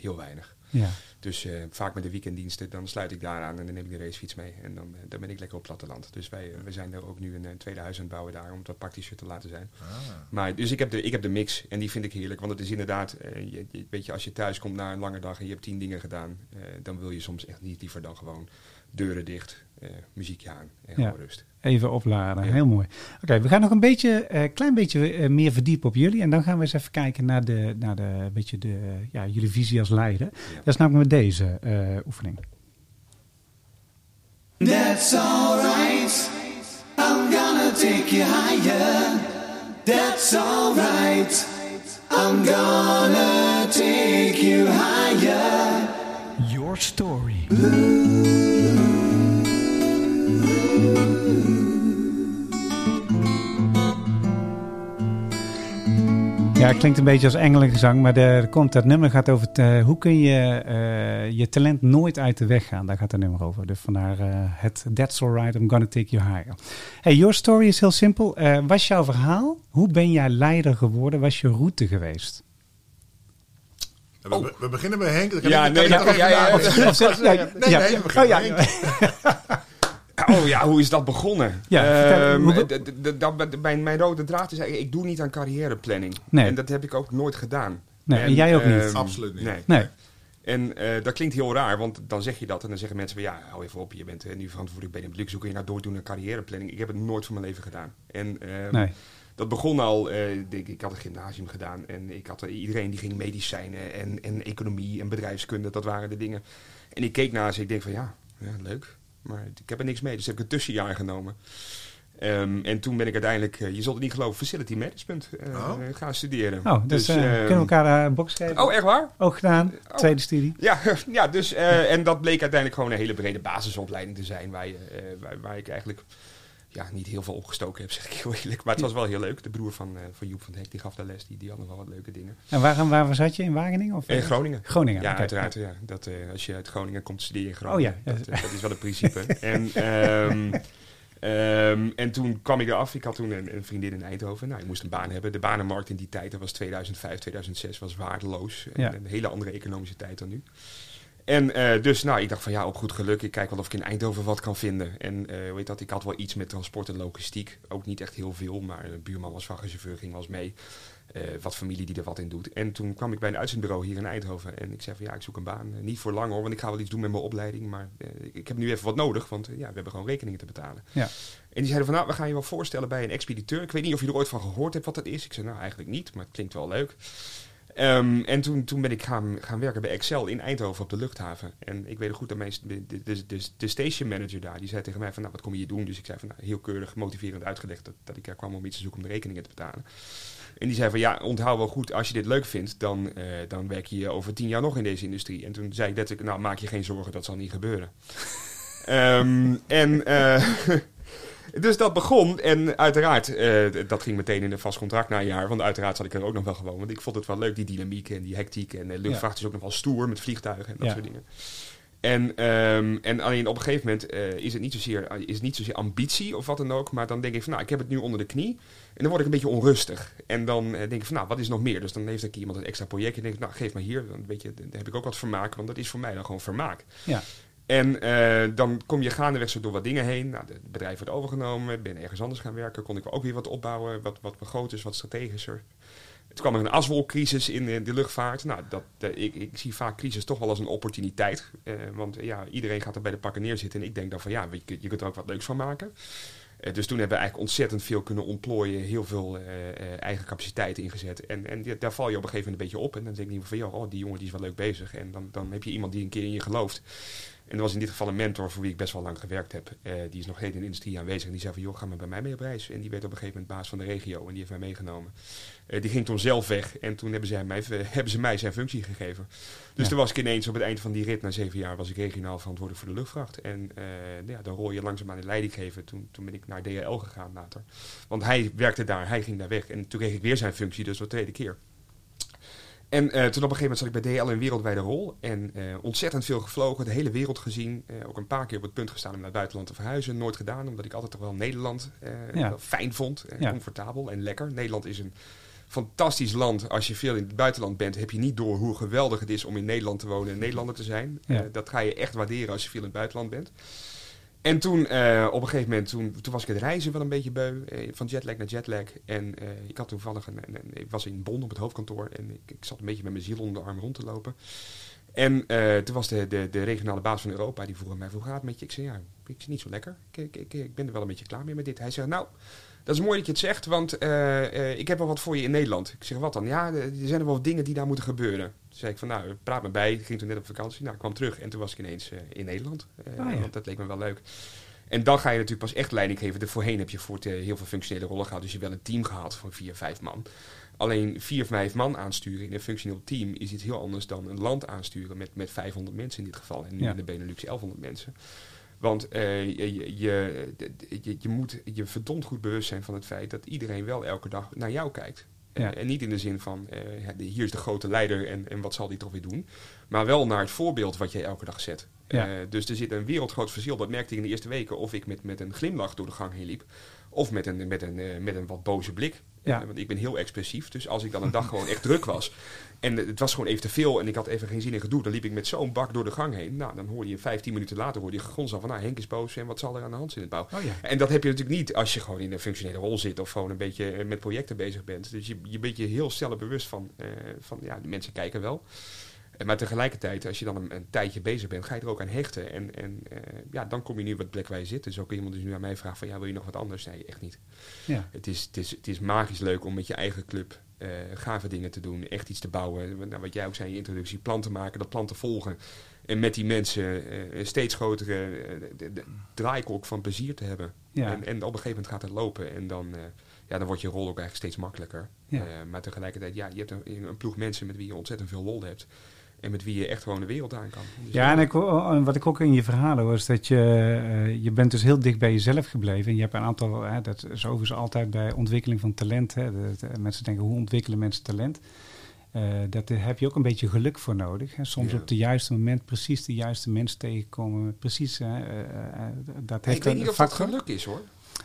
heel weinig. Ja, Dus eh, vaak met de weekenddiensten, dan sluit ik daar aan en dan neem ik de racefiets mee. En dan, eh, dan ben ik lekker op platteland. Dus wij, eh, we zijn er ook nu een, tweede huis aan het bouwen daar, om het wat praktischer te laten zijn. Ah. Maar, dus ik heb, de, ik heb de mix en die vind ik heerlijk. Want het is inderdaad, je, je- weet je, als je thuis komt na een lange dag en je hebt tien dingen gedaan, dan wil je soms echt niet liever dan gewoon deuren dicht, muziekje aan en Ja. gewoon rust. Even opladen, Ja. heel mooi. Oké, we gaan nog een beetje, eh, klein beetje eh, meer verdiepen op jullie. En dan gaan we eens even kijken naar, de, naar de, beetje de, ja, jullie visie als leider. Dat is namelijk met deze eh, oefening. That's alright. I'm gonna take you higher. That's alright. I'm gonna take you higher. Your story. Ja, het klinkt een beetje als engelengezang, maar de, komt, dat nummer gaat over eh, hoe kun je eh, je talent nooit uit de weg gaan. Daar gaat het nummer over. Dus vandaar eh, het That's Alright, I'm Gonna Take You Higher. Hey, your story is heel simpel. Eh, was jouw verhaal? Hoe ben jij leider geworden? Was je route geweest? We, we beginnen bij Henk. Ja, nee, Nee, nee, ja. we beginnen Oh, ja, hoe is dat begonnen? Ja, mijn, mijn rode draad is eigenlijk, ik doe niet aan carrièreplanning. Nee. En dat heb ik ook nooit gedaan. Nee, en jij ook niet. ehm, Absoluut niet. Nee. Nee. En eh, dat klinkt heel raar, want dan zeg je dat en dan zeggen mensen van ja, hou even op, je bent eh, nu verantwoordelijk bij de publiek, zoek je nou doordoen aan carrièreplanning. Ik heb het nooit van mijn leven gedaan. En ehm, Nee. dat begon al, eh, denk, ik ik had het gymnasium gedaan en ik had, iedereen die ging medicijnen en, en economie en bedrijfskunde, dat waren de dingen. En ik keek naar ze, ik denk van ja, ja leuk. Maar ik heb er niks mee, dus heb ik een tussenjaar genomen. Ehm, en toen ben ik uiteindelijk, eh, je zult het niet geloven, facility management eh, Oh. eh, gaan studeren. Oh, dus, eh, ehm, kunnen we elkaar eh, een box geven? Oh, echt waar? Ook gedaan, Oh. tweede studie. Ja, ja dus, eh, en dat bleek uiteindelijk gewoon een hele brede basisopleiding te zijn. Waar, je, eh, waar, waar ik eigenlijk ja, niet heel veel opgestoken heb, zeg ik heel eerlijk. Maar het was wel heel leuk. De broer van, eh, van Joep van Hek, die gaf daar les. Die, die had nog wel wat leuke dingen. En waar, waar zat je? In Wageningen? Of, In Groningen. Groningen, Ja, uiteraard. Ja. Dat, eh, als je uit Groningen komt studeren in Groningen. Oh ja. Dat, eh, dat is wel het principe. en, ehm, ehm, en toen kwam ik eraf. Ik had toen een, een vriendin in Eindhoven. Nou, ik moest een baan hebben. De banenmarkt in die tijd, dat was 2005, 2006, was waardeloos. En Ja. Een hele andere economische tijd dan nu. En eh, dus, nou, ik dacht van ja, op goed geluk. Ik kijk wel of ik in Eindhoven wat kan vinden. En eh heet dat, ik had wel iets met transport en logistiek. Ook niet echt heel veel, maar een buurman was vrachtchauffeur, ging wel eens mee. Eh, wat familie die er wat in doet. En toen kwam ik bij een uitzendbureau hier in Eindhoven. En ik zei van ja, ik zoek een baan. Niet voor lang hoor, want ik ga wel iets doen met mijn opleiding. Maar ik heb nu even wat nodig, want ja, we hebben gewoon rekeningen te betalen. Ja. En die zeiden van nou, we gaan je wel voorstellen bij een expediteur. Ik weet niet of je er ooit van gehoord hebt wat dat is. Ik zei nou eigenlijk niet, maar het klinkt wel leuk. Ehm, en toen, toen ben ik gaan, gaan werken bij Excel in Eindhoven op de luchthaven. En ik weet nog goed dat mijn, de, de, de, station manager daar, die zei tegen mij van, nou, wat kom je hier doen? Dus ik zei van, nou, heel keurig, motiverend uitgelegd dat, dat ik er kwam om iets te zoeken om de rekeningen te betalen. En die zei van, ja, onthoud wel goed, als je dit leuk vindt, dan, eh, dan werk je over tien jaar nog in deze industrie. En toen zei ik letterlijk, nou, maak je geen zorgen, dat zal niet gebeuren. Ehm, en... eh, Dus dat begon en uiteraard, eh, dat ging meteen in een vast contract na een jaar. Want uiteraard zat ik er ook nog wel gewoon. Want ik vond het wel leuk, die dynamiek en die hectiek. En de luchtvaart is ook nog wel stoer met vliegtuigen en dat soort dingen. En, ehm, en alleen op een gegeven moment eh, is, het niet zozeer, is het niet zozeer ambitie of wat dan ook. Maar dan denk ik van, nou, ik heb het nu onder de knie. En dan word ik een beetje onrustig. En dan eh, denk ik van, nou, wat is nog meer? Dus dan heeft er iemand een extra project. En denk ik, nou, geef maar hier. Dan, weet je, dan heb ik ook wat vermaak. Want dat is voor mij dan gewoon vermaak. Ja. En eh, dan kom je gaandeweg zo door wat dingen heen. Nou, het bedrijf wordt overgenomen, ben ergens anders gaan werken. Kon ik ook weer wat opbouwen, wat, wat groter is, wat strategischer. Het kwam er een aswolcrisis in eh, de luchtvaart. Nou, dat, ik, ik zie vaak crisis toch wel als een opportuniteit. Eh, want ja, iedereen gaat er bij de pakken neerzitten. En ik denk dan van ja, je, je kunt er ook wat leuks van maken. Dus toen hebben we eigenlijk ontzettend veel kunnen ontplooien. Heel veel eigen capaciteit ingezet. En, en daar val je op een gegeven moment een beetje op. En dan denk je van ja, oh, die jongen die is wel leuk bezig. En dan, dan heb je iemand die een keer in je gelooft. En dat was in dit geval een mentor voor wie ik best wel lang gewerkt heb. Eh, die is nog steeds in de industrie aanwezig. En die zei van, joh, ga maar bij mij mee op reis. En die werd op een gegeven moment baas van de regio. En die heeft mij meegenomen. Eh, die ging toen zelf weg. En toen hebben, zij mij, hebben ze mij zijn functie gegeven. Dus Ja. toen was ik ineens op het eind van die rit, na zeven jaar, was ik regionaal verantwoordelijk voor de luchtvaart. En eh, ja, dan rol je langzaam aan de leiding geven. Toen, toen ben ik naar DHL gegaan later. Want hij werkte daar, hij ging daar weg. En toen kreeg ik weer zijn functie, dus voor de tweede keer. En eh, toen op een gegeven moment zat ik bij DHL in een wereldwijde rol. En eh, ontzettend veel gevlogen, de hele wereld gezien. Eh, ook een paar keer op het punt gestaan om naar het buitenland te verhuizen. Nooit gedaan, omdat ik altijd toch wel Nederland Ja. wel fijn vond. En Ja. comfortabel en lekker. Nederland is een fantastisch land. Als je veel in het buitenland bent, heb je niet door hoe geweldig het is om in Nederland te wonen en Nederlander te zijn. Ja. Dat ga je echt waarderen als je veel in het buitenland bent. En toen, eh, op een gegeven moment, toen, toen was ik het reizen wel een beetje beu. eh, van jetlag naar jetlag. En eh, ik had toevallig een, ik was in Bonn op het hoofdkantoor. En ik, ik zat een beetje met mijn ziel onder de arm rond te lopen. En toen was de, de, de regionale baas van Europa, die vroeg mij, hoe gaat het met je? Ik zei, ja, ik zit niet zo lekker. Ik, ik, ik ben er wel een beetje klaar mee met dit. Hij zei, nou, dat is mooi dat je het zegt, want eh, eh, ik heb wel wat voor je in Nederland. Ik zeg, wat dan? Ja, er zijn er wel wat dingen die daar moeten gebeuren. Toen zei ik van, nou, praat me bij. Ik ging toen net op vakantie. Nou, ik kwam terug en toen was ik ineens eh, in Nederland. Ah, ja. Want dat leek me wel leuk. En dan ga je natuurlijk pas echt leiding geven. Voorheen heb je voor het, heel veel functionele rollen gehad. Dus je hebt wel een team gehad van vier, vijf man. Alleen vier, vijf man aansturen in een functioneel team is iets heel anders dan een land aansturen met, met 500 mensen in dit geval. En nu Ja. in de Benelux 1100 mensen. Want eh, je, je, je, moet je verdomd goed bewust zijn van het feit dat iedereen wel elke dag naar jou kijkt. Eh, Ja. en niet in de zin van, eh, hier is de grote leider en, en wat zal die toch weer doen. Maar wel naar het voorbeeld wat jij elke dag zet. Ja. Dus er zit een wereldgroot verschil. Dat merkte ik in de eerste weken. Of ik met, met een glimlach door de gang heen liep. Of met een, met een, met een wat boze blik. Ja. Eh, want ik ben heel expressief. Dus als ik dan een dag gewoon echt druk was. En het was gewoon even te veel. En ik had even geen zin in gedoe. Dan liep ik met zo'n bak door de gang heen. Nou, dan hoorde je 15 minuten later hoorde je al van... Nou, Henk is boos. En wat zal er aan de hand zijn in het bouw? Oh ja. En dat heb je natuurlijk niet als je gewoon in een functionele rol zit. Of gewoon een beetje eh, met projecten bezig bent. Dus je, je bent je heel snel bewust van... eh, van ja, de mensen kijken wel. Maar tegelijkertijd, als je dan een, een tijdje bezig bent, ga je er ook aan hechten. En, en eh, ja, dan kom je nu op het plek waar je zit. Dus ook iemand die nu aan mij vraagt van, ja, wil je nog wat anders? Nee, echt niet. Ja. Het is, het is, het is magisch leuk om met je eigen club eh, gave dingen te doen, echt iets te bouwen. Nou, wat jij ook zei in je introductie, planten maken, dat planten volgen. En met die mensen een steeds grotere eh, de, de draaikolk van plezier te hebben. Ja. En, en op een gegeven moment gaat het lopen en dan, ja, dan wordt je rol ook eigenlijk steeds makkelijker. Ja. Maar tegelijkertijd, ja, je hebt een, een ploeg mensen met wie je ontzettend veel lol hebt. En met wie je echt gewoon de wereld aan kan. Dus Ja, en ik, en wat ik ook in je verhalen hoor, is dat je, eh, je bent dus heel dicht bij jezelf gebleven. En je hebt een aantal, hè, dat is overigens altijd bij ontwikkeling van talent. Hè, dat, mensen denken, hoe ontwikkelen mensen talent? Eh daar heb je ook een beetje geluk voor nodig. Hè. Soms Ja. op het juiste moment precies de juiste mensen tegenkomen. Precies, hè, eh, dat ik heeft weet niet of dat geluk is hoor.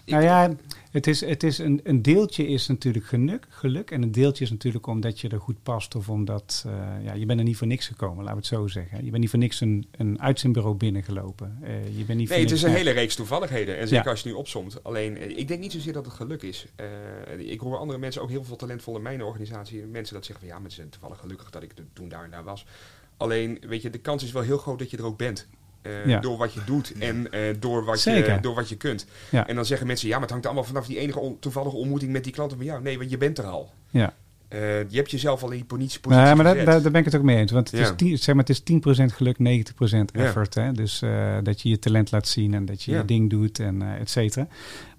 Nou ja, het is, het is een, een deeltje is natuurlijk geluk, geluk. En een deeltje is natuurlijk omdat je er goed past. Of omdat, eh, ja, je bent er niet voor niks gekomen, laten we het zo zeggen. Je bent niet voor niks een, een uitzendbureau binnengelopen. Eh, je bent niet voor Nee, het is een hele reeks toevalligheden. En zeker Ja. als je het nu opsomt. Alleen, eh, ik denk niet zozeer dat het geluk is. Ik hoor andere mensen, ook heel veel talentvol in mijn organisatie, mensen dat zeggen van ja, mensen zijn toevallig gelukkig dat ik toen daar en daar was. Alleen, weet je, de kans is wel heel groot dat je er ook bent. Eh, Ja. Door wat je doet en eh, door, wat je, door wat je kunt. Ja. En dan zeggen mensen, ja, maar het hangt allemaal vanaf die enige on- toevallige ontmoeting met die klanten van jou. Nee, want je bent er al. Ja. Eh, je hebt jezelf al in die positie, positie Nee, maar daar, daar, ben ik het ook mee eens. Want het, Ja. is, tien, zeg maar, het is 10% geluk, 90% Ja. effort. Hè? Dus dat je je talent laat zien en dat je Ja. je ding doet en eh et cetera.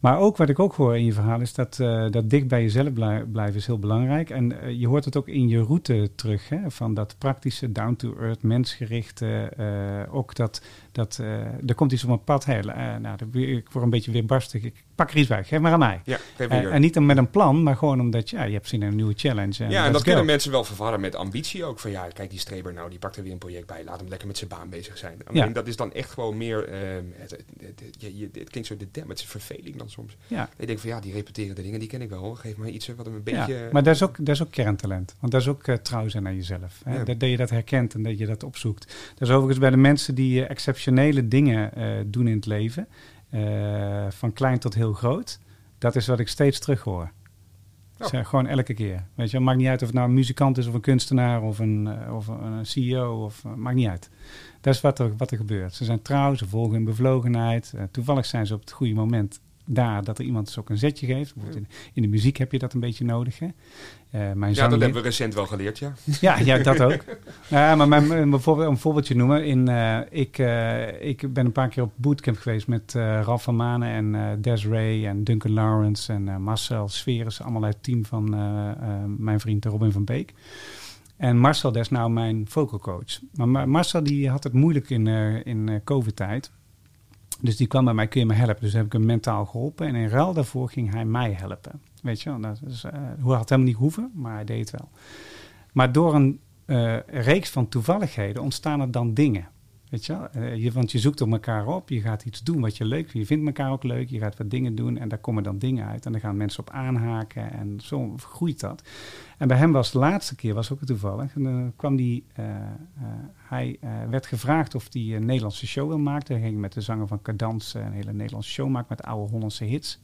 Maar ook wat ik ook hoor in je verhaal is dat, eh, dat dicht bij jezelf blij- blijven is heel belangrijk. En eh, je hoort het ook in je route terug. Hè? Van dat praktische, down-to-earth, mensgerichte. eh, ook dat, dat er komt iets op mijn pad. Hè? eh, nou, weer- ik word een beetje weerbarstig. Ik pak er iets bij. Geef maar aan mij. Ja, en niet dan met een plan, maar gewoon omdat ja, je hebt zin in een nieuwe challenge. Ja, en dat go. kunnen mensen wel verwarren met ambitie ook. Van ja, kijk die streber nou, die pakt er weer een project bij. Laat hem lekker met zijn baan bezig zijn. Ja. dat is dan echt gewoon meer... ehm, het, het, het, klinkt zo de is verveling dan soms. Ja. Ik denk van ja, die repeterende dingen, die ken ik wel. Geef me iets eh, wat een Ja, beetje... maar dat is, ook, dat is ook kerntalent. Want dat is ook eh, trouw zijn naar jezelf. Hè? Ja. Dat, dat je dat herkent en dat je dat opzoekt. Dat is overigens bij de mensen die eh, exceptionele dingen doen in het leven. van klein tot heel groot. Dat is wat ik steeds terug hoor. Oh. Zeg, gewoon elke keer. Weet je, wel, maakt niet uit of het nou een muzikant is of een kunstenaar of een, of een CEO. Of, maakt niet uit. Dat is wat er, wat er gebeurt. Ze zijn trouw, ze volgen hun bevlogenheid. Toevallig zijn ze op het goede moment daar dat er iemand dus ook een zetje geeft. Bijvoorbeeld in, in de muziek heb je dat een beetje nodig. Hè? Eh, mijn ja, dat hebben we recent wel geleerd, ja. ja, ja, dat ook. Ja, maar mijn, mijn- bijvoorbeeld, een voorbeeldje noemen. In, eh, ik, eh, ik ben een paar keer op bootcamp geweest met eh Ralf van Manen en eh Desiree en Duncan Lawrence en eh, Marcel Sferes. Allemaal uit het team van mijn vriend Robin van Beek. En Marcel, dat is nou mijn vocal coach. Maar Ma- Marcel die had het moeilijk in, eh, in eh, COVID-tijd. Dus die kwam bij mij, kun je me helpen? Dus heb ik hem mentaal geholpen. En in ruil daarvoor ging hij mij helpen. Weet je wel, dat is, eh, hoe had helemaal niet hoeven, maar hij deed het wel. Maar door een eh, reeks van toevalligheden ontstaan er dan dingen. Weet je wel? Eh, want je zoekt op elkaar op, je gaat iets doen wat je leuk vindt. Je vindt elkaar ook leuk, je gaat wat dingen doen en daar komen dan dingen uit. En daar gaan mensen op aanhaken en zo groeit dat. En bij hem was de laatste keer, was ook toevallig, en dan kwam die, eh, eh, hij eh, werd gevraagd of hij een Nederlandse show wil maken. Hij ging met de zanger van Cadence een hele Nederlandse show maken met oude Hollandse hits.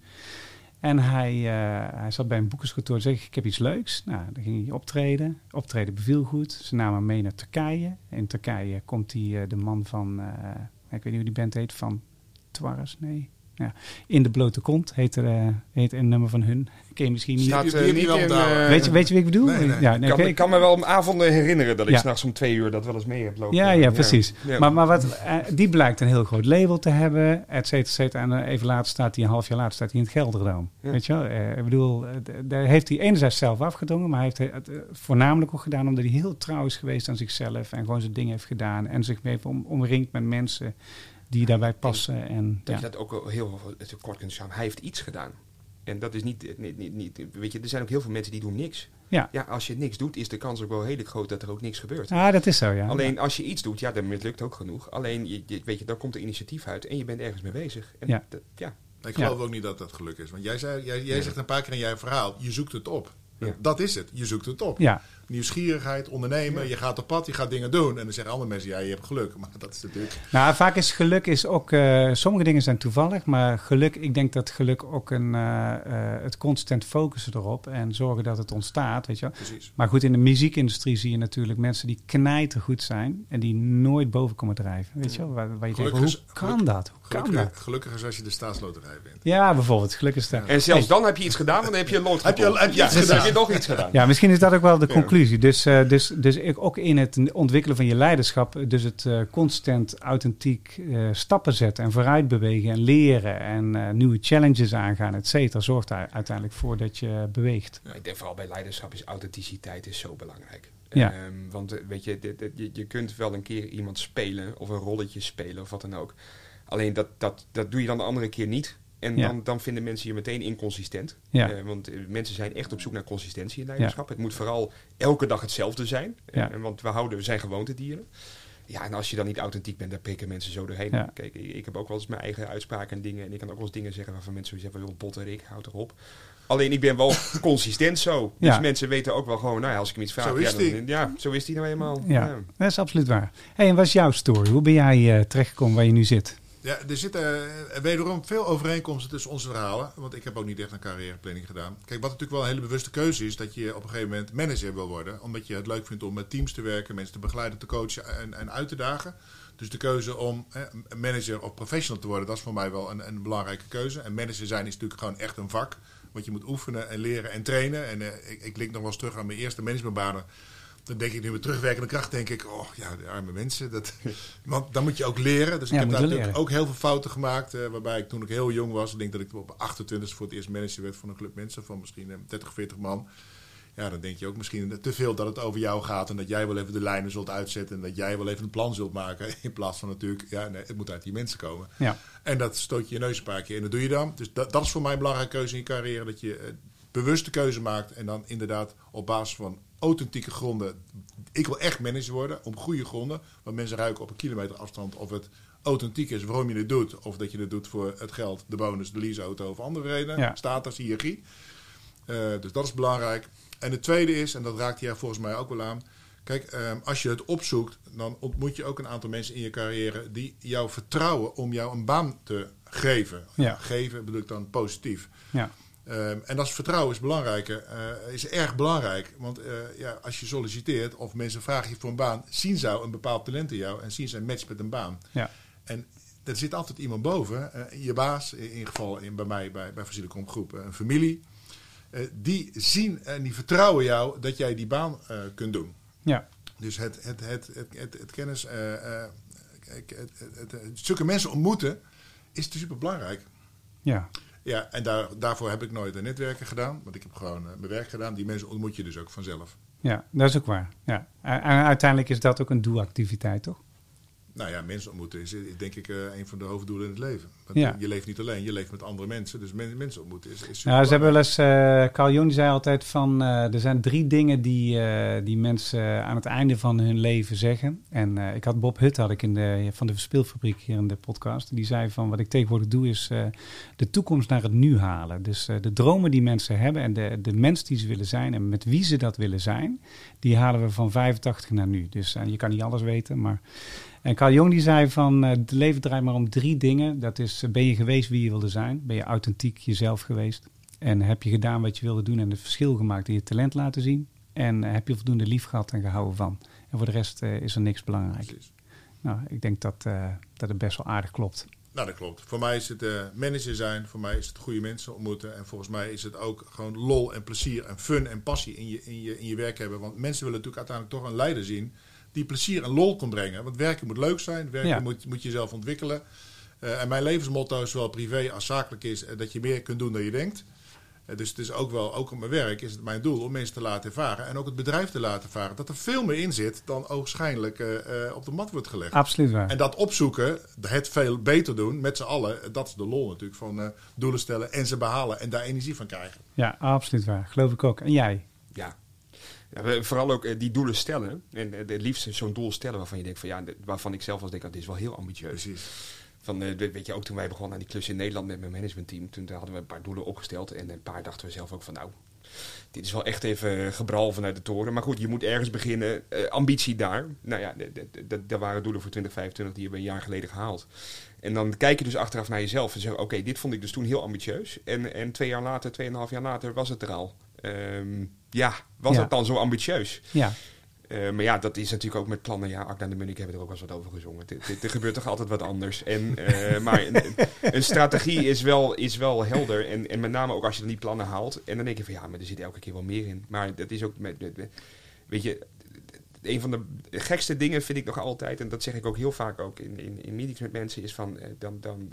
En hij, eh, hij zat bij een boekerskantoor en zei, ik heb iets leuks. Nou, dan ging hij optreden. Optreden beviel goed. Ze namen hem mee naar Turkije. In Turkije komt hij, eh, de man van, eh, ik weet niet hoe die band heet, van Twarres, nee. Ja. In de blote kont heet, er, eh, heet een nummer van hun. Ken je misschien niet. Staat eh, niet wel in... eh, weet, je, weet je wie ik bedoel? Nee, nee. Ja, ik nee, kan, ik kan me wel avonden herinneren dat ik Ja. s'nachts om twee uur dat wel eens mee heb lopen. Ja, ja, precies. Ja. Maar, maar wat, die blijkt een heel groot label te hebben, et cetera, et cetera. En even later staat hij, een half jaar later, staat hij in het Gelderdoom. Ja. Weet je wel? Ik bedoel, daar heeft hij enerzijds zelf afgedwongen, maar hij heeft het voornamelijk ook gedaan omdat hij heel trouw is geweest aan zichzelf en gewoon zijn ding heeft gedaan en zich heeft om, omringd met mensen die daarbij passen. En, Dat ja. je dat ook heel te kort kunt staan. Hij heeft iets gedaan. En dat is niet, niet, niet, niet... Weet je, er zijn ook heel veel mensen die doen niks. Ja. Ja, als je niks doet, is de kans ook wel redelijk groot dat er ook niks gebeurt. Ah, dat is zo, ja. Alleen als je iets doet, ja, dan mislukt ook genoeg. Alleen, je, je- weet je, dan komt er initiatief uit en je bent ergens mee bezig. En Ja. Dat, ja. Ik Ja. geloof ook niet dat dat geluk is. Want jij, zei, jij, jij zegt een paar keer in jouw verhaal, je zoekt het op. Ja. Dat is het, je zoekt het op. Ja, nieuwsgierigheid, ondernemen. Je gaat op pad, je gaat dingen doen. En dan zeggen andere mensen, ja, je hebt geluk. Maar dat is natuurlijk... Nou, vaak is geluk is ook. eh, sommige dingen zijn toevallig, maar geluk, ik denk dat geluk ook een. eh, eh, het constant focussen erop en zorgen dat het ontstaat, weet je wel. Precies. Maar goed, in de muziekindustrie zie je natuurlijk mensen die knijtergoed zijn en die nooit boven komen drijven. Weet je wel? Waar, waar je denkt, Gelukkig hoe is- kan geluk- dat? Hoe kan Gelukkig, dat? gelukkig is als je de staatsloterij bent. Ja, bijvoorbeeld, gelukkig is dat. En zelfs dan heb je iets gedaan, want dan heb je een lot Heb je- heb je ja, iets gedaan. heb je nog iets gedaan. Ja, misschien is dat ook wel de Ja. Conclusie. Dus, eh, dus, dus ik, ook in het ontwikkelen van je leiderschap, dus het eh, constant authentiek eh, stappen zetten en vooruit bewegen en leren en nieuwe challenges aangaan, et cetera, zorgt daar uiteindelijk voor dat je beweegt. Ik denk vooral bij leiderschap is authenticiteit is zo belangrijk. Ja. Ehm, want weet je, dit- dit- je, je kunt wel een keer iemand spelen of een rolletje spelen of wat dan ook. Alleen dat, dat, dat doe je dan de andere keer niet. En Ja. dan, dan vinden mensen je meteen inconsistent. Ja. Eh, want eh, mensen zijn echt op zoek naar consistentie in leiderschap. Het moet vooral elke dag hetzelfde zijn. Ja. Eh, want we, houden, we zijn gewoontedieren. Ja, en als je dan niet authentiek bent, dan prikken mensen zo doorheen. Ja. Kijk, ik, ik heb ook wel eens mijn eigen uitspraken en dingen. En ik kan ook wel eens dingen zeggen waarvan mensen zoiets hebben, joh, botterik, houd erop. Alleen ik ben wel consistent zo. Dus Ja. mensen weten ook wel gewoon, nou ja, als ik hem iets vraag, Zo is ja, die. ja, zo is die nou eenmaal. Ja, dat is absoluut waar. Hey, en wat is jouw story? Hoe ben jij eh, terechtgekomen waar je nu zit? Ja, er zitten eh, wederom veel overeenkomsten tussen onze verhalen. Want ik heb ook niet echt een carrièreplanning gedaan. Kijk, wat natuurlijk wel een hele bewuste keuze is, dat je op een gegeven moment manager wil worden. Omdat je het leuk vindt om met teams te werken, mensen te begeleiden, te coachen en, en uit te dagen. Dus de keuze om manager of professional te worden, dat is voor mij wel een, belangrijke keuze. En manager zijn is natuurlijk gewoon echt een vak. Wat je moet oefenen en leren en trainen. En eh, ik, ik link nog wel eens terug aan mijn eerste managementbanen. Dan denk ik nu met terugwerkende kracht, denk ik, oh ja, de arme mensen. Dat, want dan moet je ook leren. Dus ik Ja, heb daar natuurlijk leren. ook heel veel fouten gemaakt. eh, waarbij ik toen ik heel jong was, ik denk dat ik op 28 voor het eerst manager werd van een club mensen van misschien eh, 30, 40 man. Ja, dan denk je ook misschien te veel dat het over jou gaat en dat jij wel even de lijnen zult uitzetten en dat jij wel even een plan zult maken. In plaats van natuurlijk, ja, nee, het moet uit die mensen komen. Ja, En dat stoot je je neus een paar keer en dat doe je dan. Dus dat, dat is voor mij een belangrijke keuze in je carrière. Dat je eh, bewuste keuze maakt en dan inderdaad op basis van authentieke gronden. Ik wil echt manager worden op goede gronden. Want mensen ruiken op een kilometer afstand of het authentiek is waarom je het doet. Of dat je het doet voor het geld, de bonus, de leaseauto of andere redenen. Ja. Status, hiërarchie. Eh, dus dat is belangrijk. En het tweede is, en dat raakt jij volgens mij ook wel aan. Kijk, ehm, als je het opzoekt, dan ontmoet je ook een aantal mensen in je carrière die jou vertrouwen om jou een baan te geven. Ja. Geven bedoel ik dan positief. ja, Ehm, en dat is vertrouwen is belangrijker, eh, is erg belangrijk. Want eh, ja, als je solliciteert of mensen vragen je voor een baan, zien zij een bepaald talent in jou en zien ze een match met een baan. ja, En er zit altijd iemand boven, eh, je baas, in ieder geval in, bij mij, bij, bij Facilicom Groep, een familie. die zien en die vertrouwen jou dat jij die baan kunt doen. ja, Dus het, het, het, het, het, het kennis, het, het, het- zulke mensen ontmoeten, is super belangrijk. ja. Ja, en daar, daarvoor heb ik nooit een netwerken gedaan. Want ik heb gewoon eh, mijn werk gedaan. Die mensen ontmoet je dus ook vanzelf. Ja, dat is ook waar. Ja. En uiteindelijk is dat ook een doelactiviteit, toch? Nou ja, mensen ontmoeten is, denk ik eh, een van de hoofddoelen in het leven. Want Ja. Je leeft niet alleen, je leeft met andere mensen. Dus men- mensen ontmoeten is, is Nou, ze hebben wel eens, eh Carl Jung zei altijd van, eh, er zijn drie dingen die, die mensen aan het einde van hun leven zeggen. En ik had Bob Hutt had ik in de, van de Verspeelfabriek hier in de podcast. Die zei van, wat ik tegenwoordig doe is de toekomst naar het nu halen. Dus de dromen die mensen hebben en de, de mens die ze willen zijn en met wie ze dat willen zijn, die halen we van 85 naar nu. Dus je kan niet alles weten, maar... En Carl Jung die zei van, eh, het leven draait maar om drie dingen. Dat is, eh, ben je geweest wie je wilde zijn? Ben je authentiek jezelf geweest? En heb je gedaan wat je wilde doen en het verschil gemaakt in je talent laten zien? En eh, heb je voldoende lief gehad en gehouden van? En voor de rest eh, is er niks belangrijk. Precies. Nou, ik denk dat, eh, dat het best wel aardig klopt. Nou, dat klopt. Voor mij is het eh, manager zijn. Voor mij is het goede mensen ontmoeten. En volgens mij is het ook gewoon lol en plezier en fun en passie in je, in je, in je werk hebben. Want mensen willen natuurlijk uiteindelijk toch een leider zien die plezier en lol kan brengen. Want werken moet leuk zijn. Werken Ja. moet, moet je jezelf ontwikkelen. Eh, en mijn levensmotto, zowel privé als zakelijk, is eh, dat je meer kunt doen dan je denkt. Eh, dus het is ook wel, ook op mijn werk is het mijn doel om mensen te laten ervaren. En ook het bedrijf te laten ervaren. Dat er veel meer in zit dan ogenschijnlijk eh, op de mat wordt gelegd. Absoluut waar. En dat opzoeken, het veel beter doen met z'n allen, dat is de lol natuurlijk van doelen stellen en ze behalen en daar energie van krijgen. Ja, absoluut waar. Geloof ik ook. En jij? Ja. Vooral ook eh, die doelen stellen. En eh, het liefst zo'n doel stellen waarvan je denkt van ja, waarvan ik zelf als denk, dat dit is wel heel ambitieus. Precies. Van, eh, weet je, ook toen wij begonnen aan die klus in Nederland met mijn managementteam, toen hadden we een paar doelen opgesteld en een paar dachten we zelf ook van nou, dit is wel echt even gebral vanuit de toren. Maar goed, je moet ergens beginnen. Eh, ambitie daar. Nou ja, daar waren doelen voor 2025 die hebben we een jaar geleden gehaald. En dan kijk je dus achteraf naar jezelf en zeg oké, dit vond ik dus toen heel ambitieus. En, en twee jaar later, tweeënhalf jaar later was het er al. Ehm, ja, was Ja. het dan zo ambitieus? Ja, Eh, maar ja, dat is natuurlijk ook met plannen. Ja, Akda en de Munnik hebben er ook wel eens wat over gezongen. Er gebeurt toch altijd wat anders. En, eh, maar een, een strategie is wel, is wel helder. En, en met name ook als je dan die plannen haalt. En dan denk je van ja, maar er zit elke keer wel meer in. Maar dat is ook met, met- met- weet je, een van de gekste dingen vind ik nog altijd, en dat zeg ik ook heel vaak ook in, in, in meetings met mensen, is van, eh, dan, dan,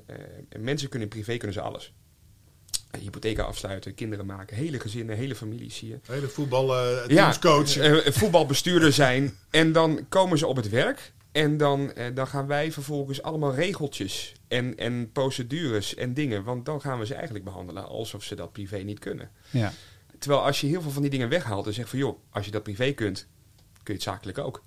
mensen kunnen privé kunnen ze alles. Eh, Hypotheken afsluiten, kinderen maken, hele gezinnen, hele families zie je Hele voetbal, eh teamscoach. eh, voetbalbestuurder zijn. En dan komen ze op het werk. En dan, eh, dan gaan wij vervolgens allemaal regeltjes en, en procedures en dingen. Want dan gaan we ze eigenlijk behandelen alsof ze dat privé niet kunnen. ja, Terwijl als je heel veel van die dingen weghaalt en zegt van joh, als je dat privé kunt, kun je het zakelijk ook.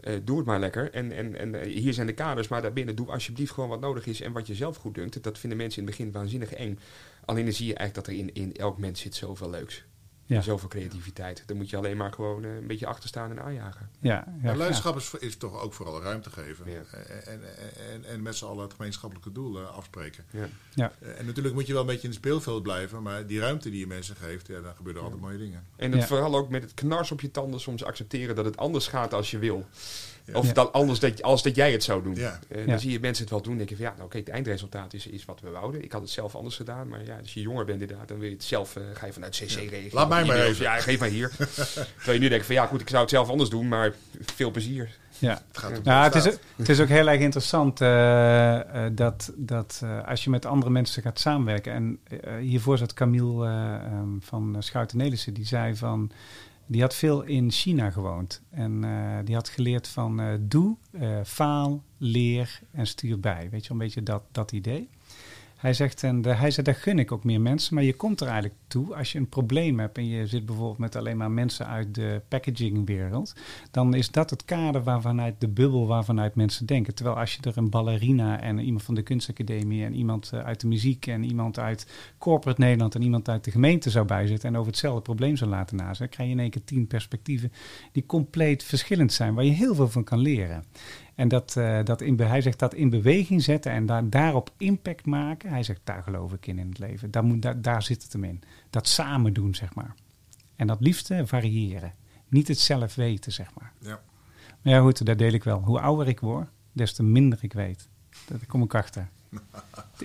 Eh, doe het maar lekker. En, en, en hier zijn de kaders, maar daarbinnen doe alsjeblieft gewoon wat nodig is en wat je zelf goed dunkt. Dat vinden mensen in het begin waanzinnig eng. Alleen dan zie je eigenlijk dat er in, in elk mens zit zoveel leuks. Ja. Zoveel creativiteit. Dan moet je alleen maar gewoon eh, een beetje achter staan en aanjagen. ja, ja, leiderschap is, is toch ook vooral ruimte geven. Ja. En, en, en, en met z'n allen het gemeenschappelijke doel eh, afspreken. Ja. ja. Eh, En natuurlijk moet je wel een beetje in het speelveld blijven. Maar die ruimte die je mensen geeft, ja, dan gebeuren er altijd mooie dingen. En het Ja. vooral ook met het knars op je tanden soms accepteren dat het anders gaat als je wil. Of Ja. dat anders dat, als dat jij het zou doen. Ja. Eh, Ja. Dan zie je mensen het wel doen. denk je van ja, nou, oké, het eindresultaat is, is wat we wouden. Ik had het zelf anders gedaan. Maar ja, als je jonger bent inderdaad, dan wil je het zelf, eh, ga je vanuit CC regelen. Laat mij maar even. Ja, geef maar hier. Terwijl je nu denkt van ja, goed, ik zou het zelf anders doen. Maar veel plezier. ja. Het gaat Nou, het, is, het is ook heel erg interessant eh, dat, dat eh, als je met andere mensen gaat samenwerken. En hiervoor zat Camille eh, ehm, van Schouten Nelissen, die zei van. Die had veel in China gewoond. En eh, die had geleerd van eh, doe, eh, faal, leer en stuur bij. Weet je een beetje dat, dat idee. Hij zegt, en de- hij zei, dat gun ik ook meer mensen. Maar je komt er eigenlijk toe als je een probleem hebt en je zit bijvoorbeeld met alleen maar mensen uit de packagingwereld. Dan is dat het kader waarvanuit de bubbel waarvanuit mensen denken. Terwijl als je er een ballerina en iemand van de kunstacademie en iemand eh, uit de muziek en iemand uit corporate Nederland en iemand uit de gemeente zou bijzetten en over hetzelfde probleem zou laten nazen, krijg je in één keer tien perspectieven die compleet verschillend zijn, waar je heel veel van kan leren. En dat, eh, dat in, hij zegt dat in beweging zetten en daar, daarop impact maken. Hij zegt, daar geloof ik in in het leven. Daar, moet, daar, daar zit het hem in. Dat samen doen, zeg maar. En dat liefste variëren. Niet het zelf weten, zeg maar. Ja. Maar ja, goed, dat deel ik wel. Hoe ouder ik word, des te minder ik weet. Daar kom ik achter.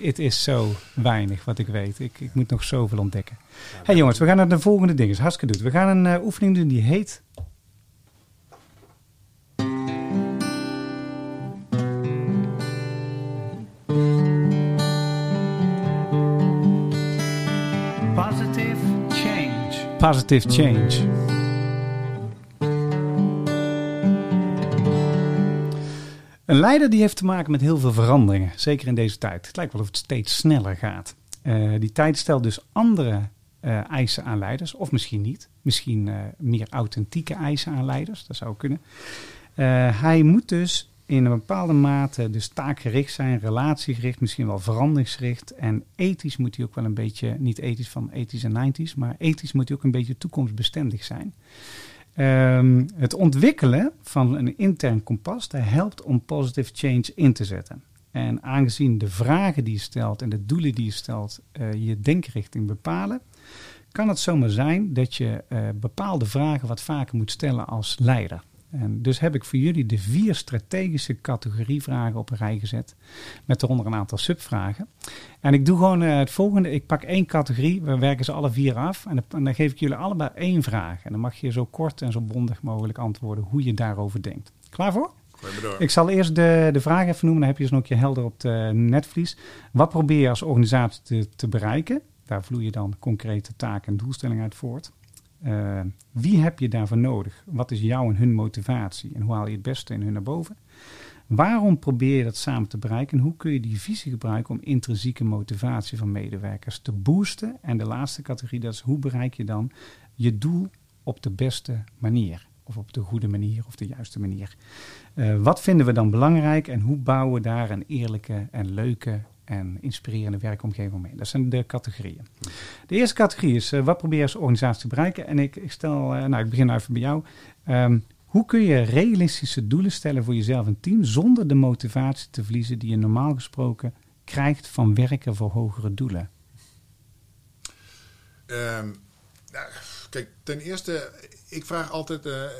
Het is zo weinig wat ik weet. Ik, ik moet nog zoveel ontdekken. Hé hey jongens, we gaan naar de volgende ding. is hartstikke goed. We gaan een eh, oefening doen die heet... Positive Change. Een leider die heeft te maken met heel veel veranderingen, zeker in deze tijd. Het lijkt wel of het steeds sneller gaat. Eh, die tijd stelt dus andere eh, eisen aan leiders, of misschien niet. Misschien eh, meer authentieke eisen aan leiders, dat zou kunnen. Hij moet dus in een bepaalde mate dus taakgericht zijn, relatiegericht, misschien wel veranderingsgericht. En ethisch moet hij ook wel een beetje, niet ethisch van ethisch en 90s, maar ethisch moet hij ook een beetje toekomstbestendig zijn. Ehm, het ontwikkelen van een intern kompas, dat helpt om positive change in te zetten. En aangezien de vragen die je stelt en de doelen die je stelt eh, je denkrichting bepalen, kan het zomaar zijn dat je eh, bepaalde vragen wat vaker moet stellen als leider. En dus heb ik voor jullie de vier strategische categorievragen op een rij gezet. Met daaronder een aantal subvragen. En ik doe gewoon eh, het volgende. Ik pak één categorie. We werken ze alle vier af. En dan, geef ik jullie allebei één vraag. En dan mag je zo kort en zo bondig mogelijk antwoorden hoe je daarover denkt. Klaar voor? Ik zal eerst de, de vraag even noemen. Dan heb je ze nog een keer helder op de netvlies. Wat probeer je als organisatie te, te bereiken? Daar vloeien je dan concrete taken en doelstellingen uit voort. Eh, wie heb je daarvoor nodig? Wat is jouw en hun motivatie? En hoe haal je het beste in hun naar boven? Waarom probeer je dat samen te bereiken? En hoe kun je die visie gebruiken om intrinsieke motivatie van medewerkers te boosten? En de laatste categorie, dat is hoe bereik je dan je doel op de beste manier? Of op de goede manier of de juiste manier. Eh, wat vinden we dan belangrijk en hoe bouwen we daar een eerlijke en leuke en inspirerende werkomgeving omheen. Dat zijn de categorieën. De eerste categorie is eh, wat probeer je als organisatie te bereiken? En ik, ik stel, eh, nou ik begin even bij jou. Ehm, hoe kun je realistische doelen stellen voor jezelf en team zonder de motivatie te verliezen die je normaal gesproken krijgt van werken voor hogere doelen? Ehm, nou, kijk, ten eerste, ik vraag altijd eh, eh,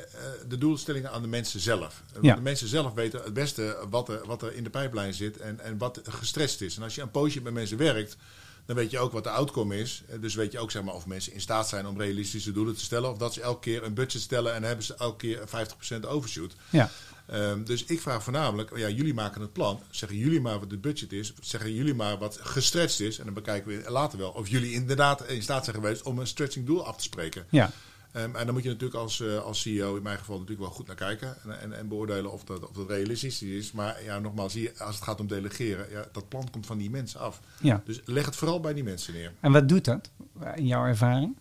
de doelstellingen aan de mensen zelf. Want Ja. De mensen zelf weten het beste wat er, wat er in de pijplijn zit en, en wat gestrest is. En als je een poosje met mensen werkt, dan weet je ook wat de outcome is. Eh, Dus weet je ook zeg maar, of mensen in staat zijn om realistische doelen te stellen. Of dat ze elke keer een budget stellen en hebben ze elke keer 50% overshoot. Ja, Ehm, dus ik vraag voornamelijk, ja, jullie maken het plan. Zeggen jullie maar wat het budget is. Zeggen jullie maar wat gestretched is. En dan bekijken we later wel of jullie inderdaad in staat zijn geweest om een stretching doel af te spreken. ja, Ehm, en dan moet je natuurlijk als, eh, als CEO in mijn geval natuurlijk wel goed naar kijken. En, en, en beoordelen of dat, of dat realistisch is. Maar ja, nogmaals, hier, als het gaat om delegeren, ja, dat plan komt van die mensen af. ja. Dus leg het vooral bij die mensen neer. En wat doet dat in jouw ervaring?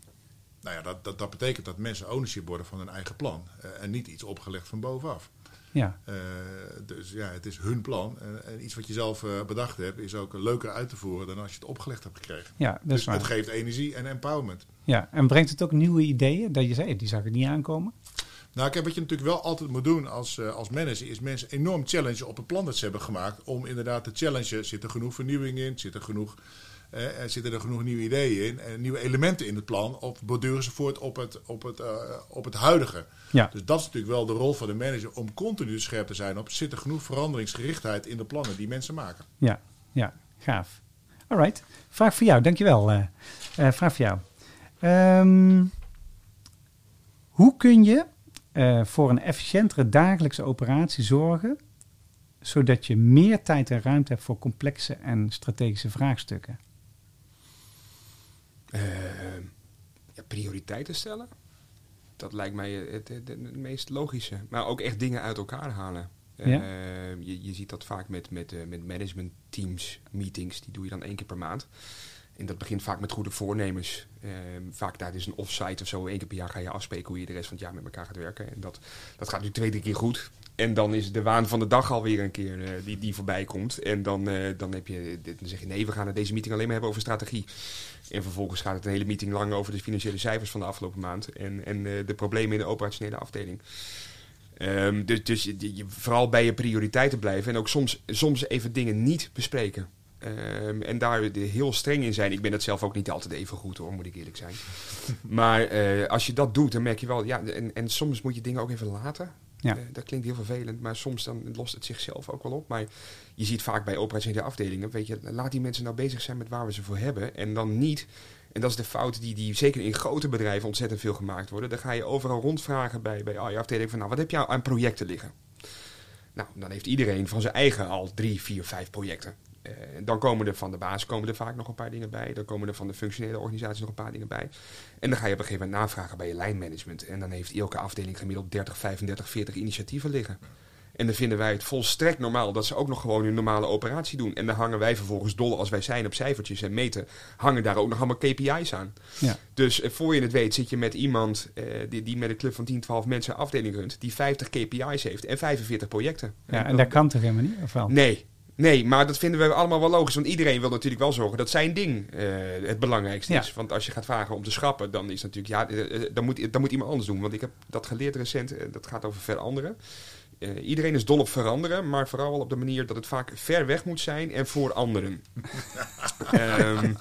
Nou ja, dat, dat, dat betekent dat mensen ownership worden van hun eigen plan. eh, en niet iets opgelegd van bovenaf. Ja, Eh, dus ja, het is hun plan. En, en iets wat je zelf eh, bedacht hebt, is ook leuker uit te voeren dan als je het opgelegd hebt gekregen. ja dat dus waar. het geeft energie en empowerment. Ja, en brengt het ook nieuwe ideeën? Dat je zei, die zag ik niet aankomen. Nou, kijk, wat je natuurlijk wel altijd moet doen als, eh, als manager, is mensen enorm challengen op het plan dat ze hebben gemaakt. Om inderdaad te challengen. Zit er genoeg vernieuwing in? Zit er genoeg, eh, eh, zitten er genoeg nieuwe ideeën in? En nieuwe elementen in het plan? Of borduren ze voort op het, op het, eh, op het huidige? Ja, Dus dat is natuurlijk wel de rol van de manager om continu scherp te zijn op. Zit er genoeg veranderingsgerichtheid in de plannen die mensen maken? ja, ja, gaaf. Alright, vraag voor jou, dankjewel. eh eh vraag voor jou. Ehm, hoe kun je voor een efficiëntere dagelijkse operatie zorgen, zodat je meer tijd en ruimte hebt voor complexe en strategische vraagstukken? Eh, ja, prioriteiten stellen. Dat lijkt mij het, het, het meest logische. Maar ook echt dingen uit elkaar halen. Ja. Eh, je, je ziet dat vaak met, met, eh, met management teams, meetings. Die doe je dan één keer per maand. En dat begint vaak met goede voornemens. Eh, vaak tijdens een offsite of zo, één keer per jaar ga je afspreken hoe je de rest van het jaar met elkaar gaat werken. En dat, dat gaat nu twee, drie keer goed. En dan is de waan van de dag alweer een keer eh, die, die voorbij komt. En dan, eh, dan, heb je, dan zeg je nee, we gaan deze meeting alleen maar hebben over strategie. En vervolgens gaat het een hele meeting lang over de financiële cijfers van de afgelopen maand. En, en eh, de problemen in de operationele afdeling. Ehm, dus dus je, je- vooral bij je prioriteiten blijven. En ook soms, soms even dingen niet bespreken. Ehm, en daar heel streng in zijn. Ik ben het zelf ook niet altijd even goed hoor, moet ik eerlijk zijn. maar als je dat doet, dan merk je wel... Ja, en, en soms moet je dingen ook even laten. Ja. Eh, dat klinkt heel vervelend, maar soms dan lost het zichzelf ook wel op. Maar je ziet vaak bij operationele afdelingen, weet je, laat die mensen nou bezig zijn met waar we ze voor hebben. En dan niet, en dat is de fout die, die zeker in grote bedrijven ontzettend veel gemaakt worden. Dan ga je overal rondvragen bij, bij al je afdeling van, nou, wat heb je aan projecten liggen? Nou, dan heeft iedereen van zijn eigen al drie, vier, vijf projecten. Eh, dan komen er van de baas komen er vaak nog een paar dingen bij. Dan komen er van de functionele organisatie nog een paar dingen bij. En dan ga je op een gegeven moment navragen bij je lijnmanagement. En dan heeft elke afdeling gemiddeld 30, 35, 40 initiatieven liggen. En dan vinden wij het volstrekt normaal dat ze ook nog gewoon hun normale operatie doen. En dan hangen wij vervolgens dol als wij zijn op cijfertjes en meten. Hangen daar ook nog allemaal KPI's aan. Ja, Dus eh, voor je het weet zit je met iemand eh, die, die met een club van 10, 12 mensen een afdeling runt. Die 50 KPI's heeft en 45 projecten. ja en dat kan toch helemaal niet? Of wel? Nee. Nee, maar dat vinden we allemaal wel logisch. Want iedereen wil natuurlijk wel zorgen dat zijn ding eh, het belangrijkste Ja. is. Want als je gaat vragen om te schrappen, dan is natuurlijk... Ja, eh, eh, dan, moet, dan moet iemand anders doen. Want ik heb dat geleerd recent. dat gaat over veranderen. Eh, iedereen is dol op veranderen. Maar vooral wel op de manier dat het vaak ver weg moet zijn en voor anderen. Ehm,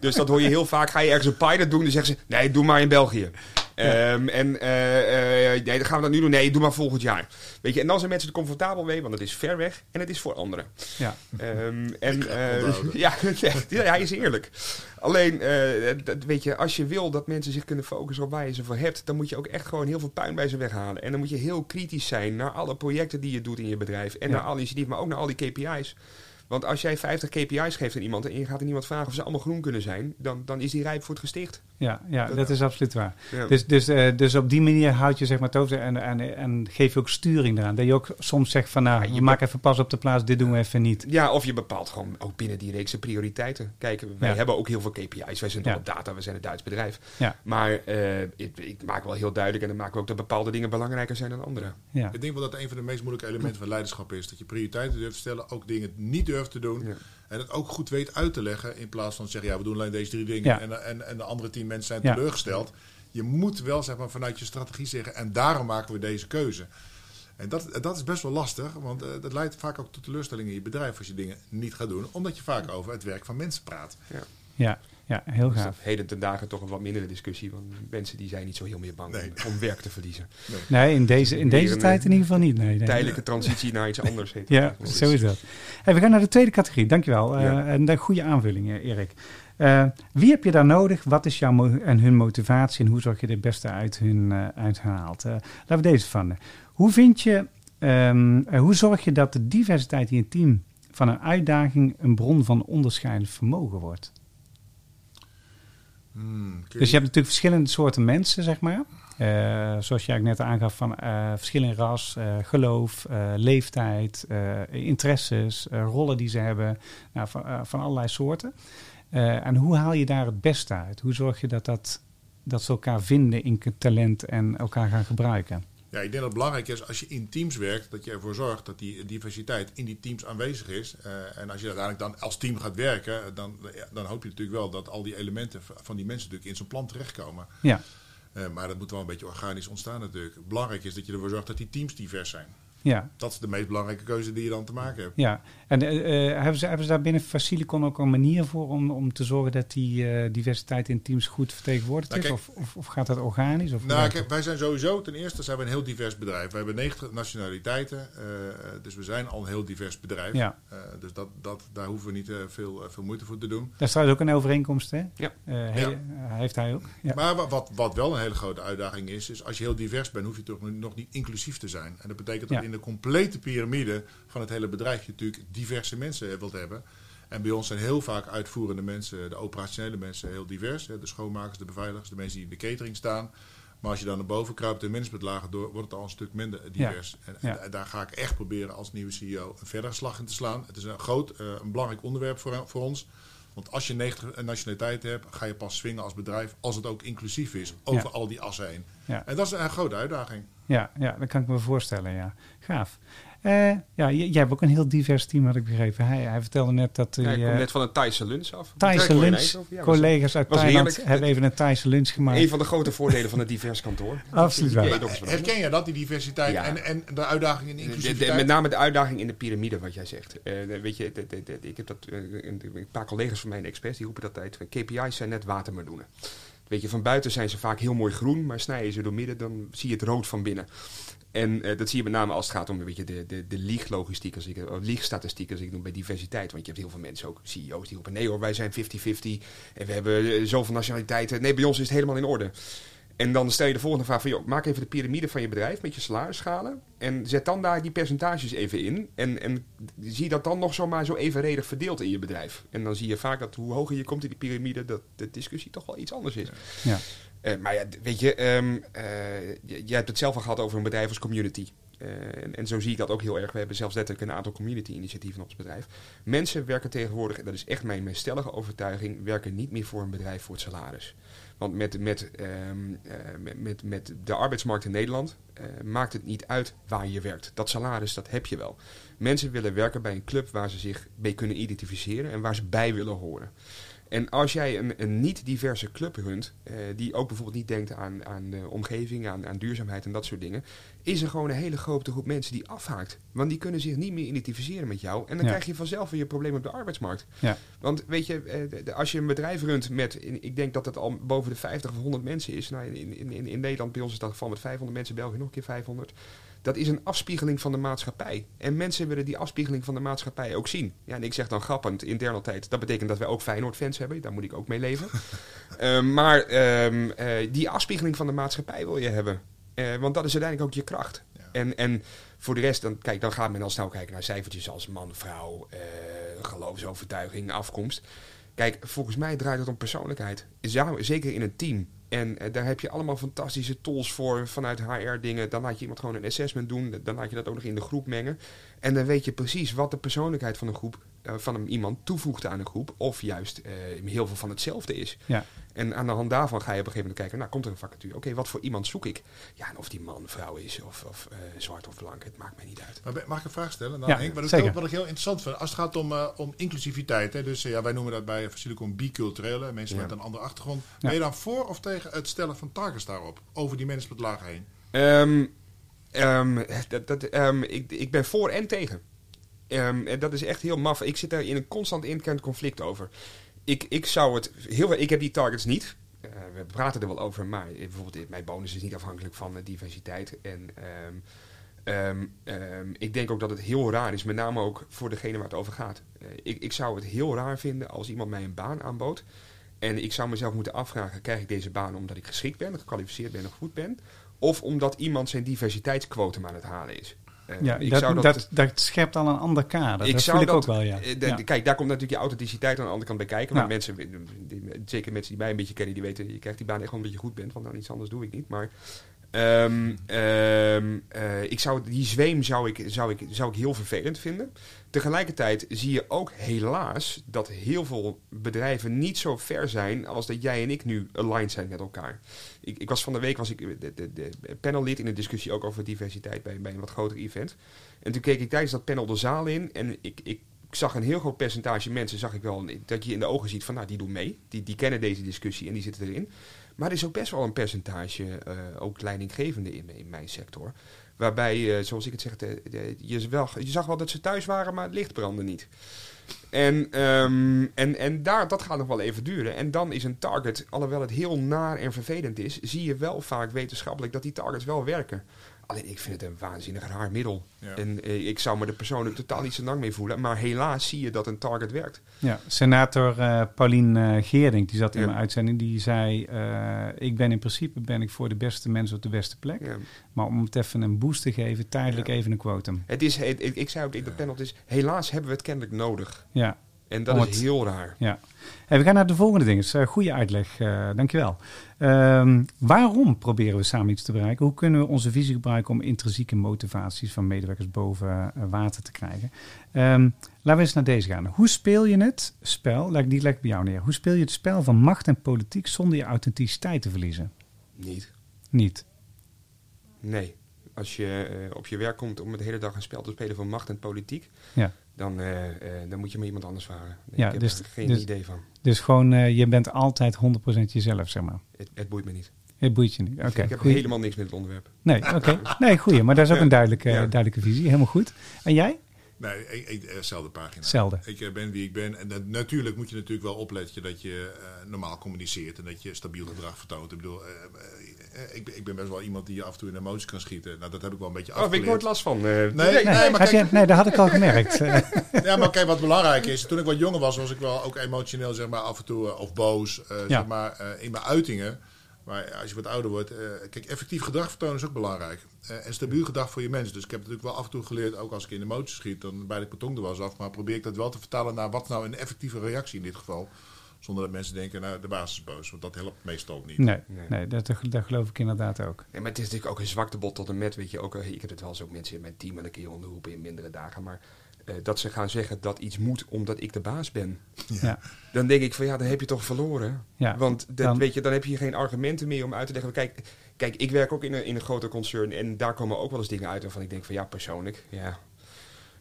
dus dat hoor je heel vaak. Ga je ergens een pilot doen, dan zeggen ze... Nee, doe maar in België. Ehm, en eh, eh, nee, dan gaan we dat nu doen. Nee, doe maar volgend jaar. Weet je, en dan zijn mensen er comfortabel mee, want het is ver weg en het is voor anderen. Ja, Ehm, en eh, ja, ja, hij is eerlijk. Alleen, eh, dat, weet je, als je wil dat mensen zich kunnen focussen op waar je ze voor hebt, dan moet je ook echt gewoon heel veel puin bij ze weghalen. En dan moet je heel kritisch zijn naar alle projecten die je doet in je bedrijf en Ja. naar alle initiatieven, maar ook naar al die KPI's. Want als jij 50 KPI's geeft aan iemand en je gaat aan iemand vragen of ze allemaal groen kunnen zijn, dan, dan is die rijp voor het gesticht. ja, ja dat is absoluut waar. Ja. Dus, dus, eh, dus op die manier houd je zeg maar het over en, en, en geef je ook sturing eraan. Dat je ook soms zegt van nou, Ja, je je maak even pas op de plaats, dit doen we even niet. Ja, of je bepaalt gewoon ook binnen die reeks de prioriteiten. Kijk, wij Ja. hebben ook heel veel KPI's. Wij zijn op data, we zijn een Duits bedrijf. Ja. Maar eh, ik, ik maak wel heel duidelijk en dan maken we ook dat bepaalde dingen belangrijker zijn dan andere. Ja, Ik denk wel dat een van de meest moeilijke elementen van leiderschap is dat je prioriteiten durft te stellen, ook dingen niet durft durft te doen. Ja. En het ook goed weet uit te leggen. In plaats van te zeggen, ja, we doen alleen deze drie dingen. Ja. En, en, en de andere tien mensen zijn Ja. teleurgesteld. Je moet wel zeg maar, vanuit je strategie zeggen, en daarom maken we deze keuze. En dat, dat is best wel lastig, want eh, dat leidt vaak ook tot teleurstellingen in je bedrijf als je dingen niet gaat doen. Omdat je vaak over het werk van mensen praat. Ja, ja heel Dus gaaf. heden ten dagen toch een wat mindere discussie. Want mensen die zijn niet zo heel meer bang Nee. om, om werk te verliezen. Nee, in deze, in deze tijd in ieder geval niet. Nee, nee. Tijdelijke transitie naar iets anders. Heet het Ja, zo is dat. Hey, we gaan naar de tweede categorie. Dankjewel. Eh Ja. En een goede aanvulling, eh, Erik. Eh, wie heb je daar nodig? Wat is jouw mo- en hun motivatie? En hoe zorg je er het beste uit hun eh, uithaalt? Eh, laten we deze van. Hoe vind je, ehm, eh, hoe zorg je dat de diversiteit in je team van een uitdaging een bron van onderscheidend vermogen wordt? Hmm, Dus je hebt natuurlijk verschillende soorten mensen, zeg maar. Eh, zoals jij net aangaf, van eh verschil in ras, eh, geloof, leeftijd, interesses, rollen die ze hebben, nou, van, van allerlei soorten. En hoe haal je daar het beste uit? Hoe zorg je dat, dat, dat ze elkaar vinden in talent en elkaar gaan gebruiken? Ja, ik denk dat het belangrijk is als je in teams werkt, dat je ervoor zorgt dat die diversiteit in die teams aanwezig is. Eh, en als je uiteindelijk dan als team gaat werken, dan, ja, dan hoop je natuurlijk wel dat al die elementen van die mensen natuurlijk in zo'n plan terechtkomen. Ja, Eh, maar dat moet wel een beetje organisch ontstaan natuurlijk. Belangrijk is dat je ervoor zorgt dat die teams divers zijn. ja, Dat is de meest belangrijke keuze die je dan te maken hebt. ja. En eh, eh, hebben, ze, hebben ze daar binnen Facilicon ook een manier voor om, om te zorgen dat die eh, diversiteit in teams goed vertegenwoordigd Nou, is? kijk- of, of, of gaat dat organisch? Of Nou, kijk, wij zijn sowieso, ten eerste zijn we een heel divers bedrijf. We hebben 90 nationaliteiten, eh, dus we zijn al een heel divers bedrijf. Ja. Eh, dus dat, dat, daar hoeven we niet eh, veel, veel moeite voor te doen. Dat is trouwens ook een overeenkomst, hè? Ja. He- Ja. heeft hij ook. Ja. Maar wa- wat, wat wel een hele grote uitdaging is, is als je heel divers bent, hoef je toch nog niet inclusief te zijn. En dat betekent dat Ja. in de complete piramide van het hele bedrijf je natuurlijk diverse mensen wilt hebben. En bij ons zijn heel vaak uitvoerende mensen, de operationele mensen, heel divers. De schoonmakers, de beveiligers, de mensen die in de catering staan. Maar als je dan naar boven kruipt en managementlagen door, wordt het al een stuk minder divers. En, en Ja. daar ga ik echt proberen als nieuwe CEO een verdere slag in te slaan. Het is een groot, eh, een belangrijk onderwerp voor, voor ons. Want als je 90 nationaliteiten hebt, ga je pas swingen als bedrijf als het ook inclusief is over Ja. al die assen heen. Ja. En dat is een grote uitdaging. Ja, ja, dat kan ik me voorstellen, ja. Gaaf. Eh, ja, jij hebt ook een heel divers team, had ik begrepen. Hij, hij vertelde net dat Ja, ik hij kom eh, net van een Thaise lunch af. Thaise wel lunch. Ja, was- collega's uit was Thailand heerlijk. hebben even een Thaise lunch gemaakt. Een van de grote voordelen van het divers kantoor. Absoluut anders. Herken je dat, die diversiteit Ja. en, en de uitdaging in De- de- inclusiviteit? met name de uitdaging in de piramide, wat jij zegt. Eh, weet je, de- de- de- ik heb dat, een, paar collega's van mij in Express, die roepen dat tijd. KPI's zijn net watermeloenen. Weet je, van buiten zijn ze vaak heel mooi groen, maar snij je ze door midden, dan zie je het rood van binnen. En eh, dat zie je met name als het gaat om weet je, de, de, de lieglogistiek, als ik, of liegstatistiek als ik noem bij diversiteit. Want je hebt heel veel mensen, ook CEO's, die roepen nee hoor, wij zijn 50-50 en we hebben eh, zoveel nationaliteiten. Nee, bij ons is het helemaal in orde. En dan stel je de volgende vraag van, joh, maak even de piramide van je bedrijf met je salarisschalen. En zet dan daar die percentages even in. En, en zie dat dan nog zomaar zo evenredig verdeeld in je bedrijf. En dan zie je vaak dat hoe hoger je komt in die piramide, dat de discussie toch wel iets anders is. Ja. Eh, maar ja, weet je, j- jij hebt het zelf al gehad over een bedrijf als community. Eh, en, zo zie ik dat ook heel erg. We hebben zelfs letterlijk een aantal community-initiatieven op ons bedrijf. Mensen werken tegenwoordig, en dat is echt mijn, mijn stellige overtuiging, werken niet meer voor een bedrijf voor het salaris. Want met, met, ehm, eh, met, met, de arbeidsmarkt in Nederland maakt het niet uit waar je werkt. Dat salaris, dat heb je wel. Mensen willen werken bij een club waar ze zich mee kunnen identificeren en waar ze bij willen horen. En als jij een, een niet-diverse club runt, eh, die ook bijvoorbeeld niet denkt aan, aan de omgeving, aan, aan duurzaamheid en dat soort dingen, is er gewoon een hele grote groep mensen die afhaakt. Want die kunnen zich niet meer identificeren met jou. En dan Ja. krijg je vanzelf weer je probleem op de arbeidsmarkt. Ja. Want weet je, eh, als je een bedrijf runt met, in- ik denk dat het al boven de 50 of 100 mensen is. Nou, in, in, in, in Nederland, bij ons is dat geval met 500 mensen, België nog een keer 500. Dat is een afspiegeling van de maatschappij. En mensen willen die afspiegeling van de maatschappij ook zien. Ja, en ik zeg dan grappend, intern altijd, dat betekent dat wij ook Feyenoord-fans hebben. Daar moet ik ook mee leven. Eh, maar ehm, eh, die afspiegeling van de maatschappij wil je hebben. Eh, want dat is uiteindelijk ook je kracht. Ja. En, en voor de rest, dan, kijk, dan gaat men al snel kijken naar cijfertjes als man, vrouw, geloofsovertuiging, afkomst. Kijk, volgens mij draait het om persoonlijkheid. Zeker in een team. En eh, daar heb je allemaal fantastische tools voor vanuit HR-dingen. Dan laat je iemand gewoon een assessment doen. Dan laat je dat ook nog in de groep mengen. En dan weet je precies wat de persoonlijkheid van een groep van een, iemand toevoegt aan een groep, of juist eh, heel veel van hetzelfde is. Ja. En aan de hand daarvan ga je op een gegeven moment kijken, nou komt er een vacature. Oké, wat voor iemand zoek ik? Ja, en of die man, vrouw is, of, of eh, zwart of blank, het maakt mij niet uit. Maar mag ik een vraag stellen? Dan Ja, Henk? wat, ik, zeker. wat ik heel interessant vind, als het gaat om, eh, om inclusiviteit. Hè, dus eh, ja, wij noemen dat bij Facilicum biculturele, mensen Ja. met een andere achtergrond. Ja. Ben je dan voor of tegen het stellen van targets daarop? Over die mensen met laag heen? Ehm, ehm, dat, dat, ehm, ik, ik ben voor en tegen. Ehm, en dat is echt heel maf. Ik zit daar in een constant intern conflict over. Ik, ik zou het heel. Ik heb die targets niet. Eh, we praten er wel over, maar eh, bijvoorbeeld mijn bonus is niet afhankelijk van eh, diversiteit. En ehm, ehm, ik denk ook dat het heel raar is, met name ook voor degene waar het over gaat. Eh, ik, ik zou het heel raar vinden als iemand mij een baan aanbood. En ik zou mezelf moeten afvragen: krijg ik deze baan omdat ik geschikt ben, gekwalificeerd ben en goed ben? Of omdat iemand zijn diversiteitsquotum aan het halen is? Eh, Ja, ik dat, zou dat, dat, schept al een ander kader. dat zou ik ook wel, ja. eh, Ja. Kijk, daar komt natuurlijk je authenticiteit aan de andere kant bij kijken. Ja. Maar mensen, die- die- zeker mensen die mij een beetje kennen, die weten, je krijgt die baan echt gewoon omdat je goed bent. Want dan iets anders doe ik niet. Maar eh, ik zou, die zweem zou ik, zou, ik, zou ik heel vervelend vinden. Tegelijkertijd zie je ook helaas dat heel veel bedrijven niet zo ver zijn als dat jij en ik nu aligned zijn met elkaar. Ik, ik was van de week was ik de, de, de panellid in een discussie ook over diversiteit bij, bij een wat groter event. En toen keek ik tijdens dat panel de zaal in en ik, ik zag een heel groot percentage mensen, zag ik wel, dat je in de ogen ziet van, nou, die doen mee. Die, die kennen deze discussie en die zitten erin. Maar er is ook best wel een percentage, eh, ook leidinggevende in, in mijn sector. Waarbij, eh, zoals ik het zeg, je, wel, je zag wel dat ze thuis waren, maar het licht brandde niet. En, ehm, en, en daar, dat gaat nog wel even duren. En dan is een target, alhoewel het heel naar en vervelend is, zie je wel vaak wetenschappelijk dat die targets wel werken. Alleen ik vind het een waanzinnig raar middel. Ja. En eh, ik zou me er persoonlijk totaal niet zo lang mee voelen. Maar helaas zie je dat een target werkt. Ja, senator eh Paulien Geerdink, die zat in Ja. mijn uitzending, die zei... eh, ik ben in principe ben ik voor de beste mensen op de beste plek. Ja. Maar om het even een boost te geven, tijdelijk Ja. even een quotum. Het is, het- ik zei ook in de panel, het is, helaas hebben we het kennelijk nodig. Ja, En dat is heel raar. ja. Hey, we gaan naar de volgende ding. Het is een goede uitleg, eh dankjewel. Ehm, waarom proberen we samen iets te bereiken? Hoe kunnen we onze visie gebruiken om intrinsieke motivaties van medewerkers boven eh, water te krijgen? Ehm, laten we eens naar deze gaan. Hoe speel je het spel, leg, die leg ik bij jou neer. Hoe speel je het spel van macht en politiek zonder je authenticiteit te verliezen? Niet. Niet. Nee. Als je eh, op je werk komt om de hele dag een spel te spelen van macht en politiek, Ja. Dan, eh, eh, dan moet je maar iemand anders vragen. Ja, ik heb dus- er geen dus- idee van. Dus gewoon, eh, je bent altijd 100% jezelf, zeg maar. Het, het boeit me niet. Het boeit je niet. Oké, ik heb goeie. helemaal niks met het onderwerp. Nee, oké. Nee, goeie. Maar dat is ook Ja. een duidelijke, Ja. duidelijke visie. Helemaal goed. En jij? Nee, ik, ik, zelfde pagina. Hetzelfde. Ik ben wie ik ben. En dat- natuurlijk moet je natuurlijk wel opletten dat je eh, normaal communiceert en dat je stabiel gedrag vertoont. Ik bedoel, ik, ben- ik ben best wel iemand die af en toe in emoties kan schieten. Nou, dat heb ik wel een beetje Oh, heb ik afgeleerd. nooit last van. eh, Nee, Nee, nee, maar had kijk, je- nee, dat had ik al gemerkt. Eh, Ja, maar kijk, wat belangrijk is, toen ik wat jonger was, was ik wel ook emotioneel, zeg maar, af en toe, eh, of boos, eh, Ja. zeg maar, eh, in mijn uitingen. Maar als je wat ouder wordt, eh, kijk, effectief gedrag vertonen is ook belangrijk. Eh, en stabiel gedrag voor je mensen. Dus ik heb natuurlijk wel af en toe geleerd, ook als ik in emoties schiet, dan bij de karton er was af. Maar probeer ik dat wel te vertalen naar wat nou een effectieve reactie in dit geval. Zonder dat mensen denken, nou, de baas is boos. Want dat helpt meestal niet. nee, Nee. nee dat, dat geloof ik inderdaad ook. Nee, maar het is natuurlijk ook een zwaktebod tot en met, weet je, ook, eh, ik heb het wel eens ook mensen in mijn team en een keer onderroepen in mindere dagen, maar eh, dat ze gaan zeggen dat iets moet omdat ik de baas ben. Ja. Dan denk ik van ja, dan heb je toch verloren. Ja, Want dat, dan- weet je, dan heb je geen argumenten meer om uit te leggen. Kijk, kijk ik werk ook in een, in een groter concern en daar komen ook wel eens dingen uit waarvan ik denk van ja, persoonlijk, ja,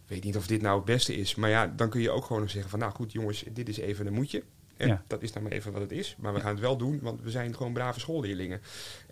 weet niet of dit nou het beste is. Maar ja, dan kun je ook gewoon nog zeggen van nou goed jongens, dit is even een moetje. En Ja. dat is nou maar even wat het is. Maar we gaan het wel doen, want we zijn gewoon brave schoolleerlingen.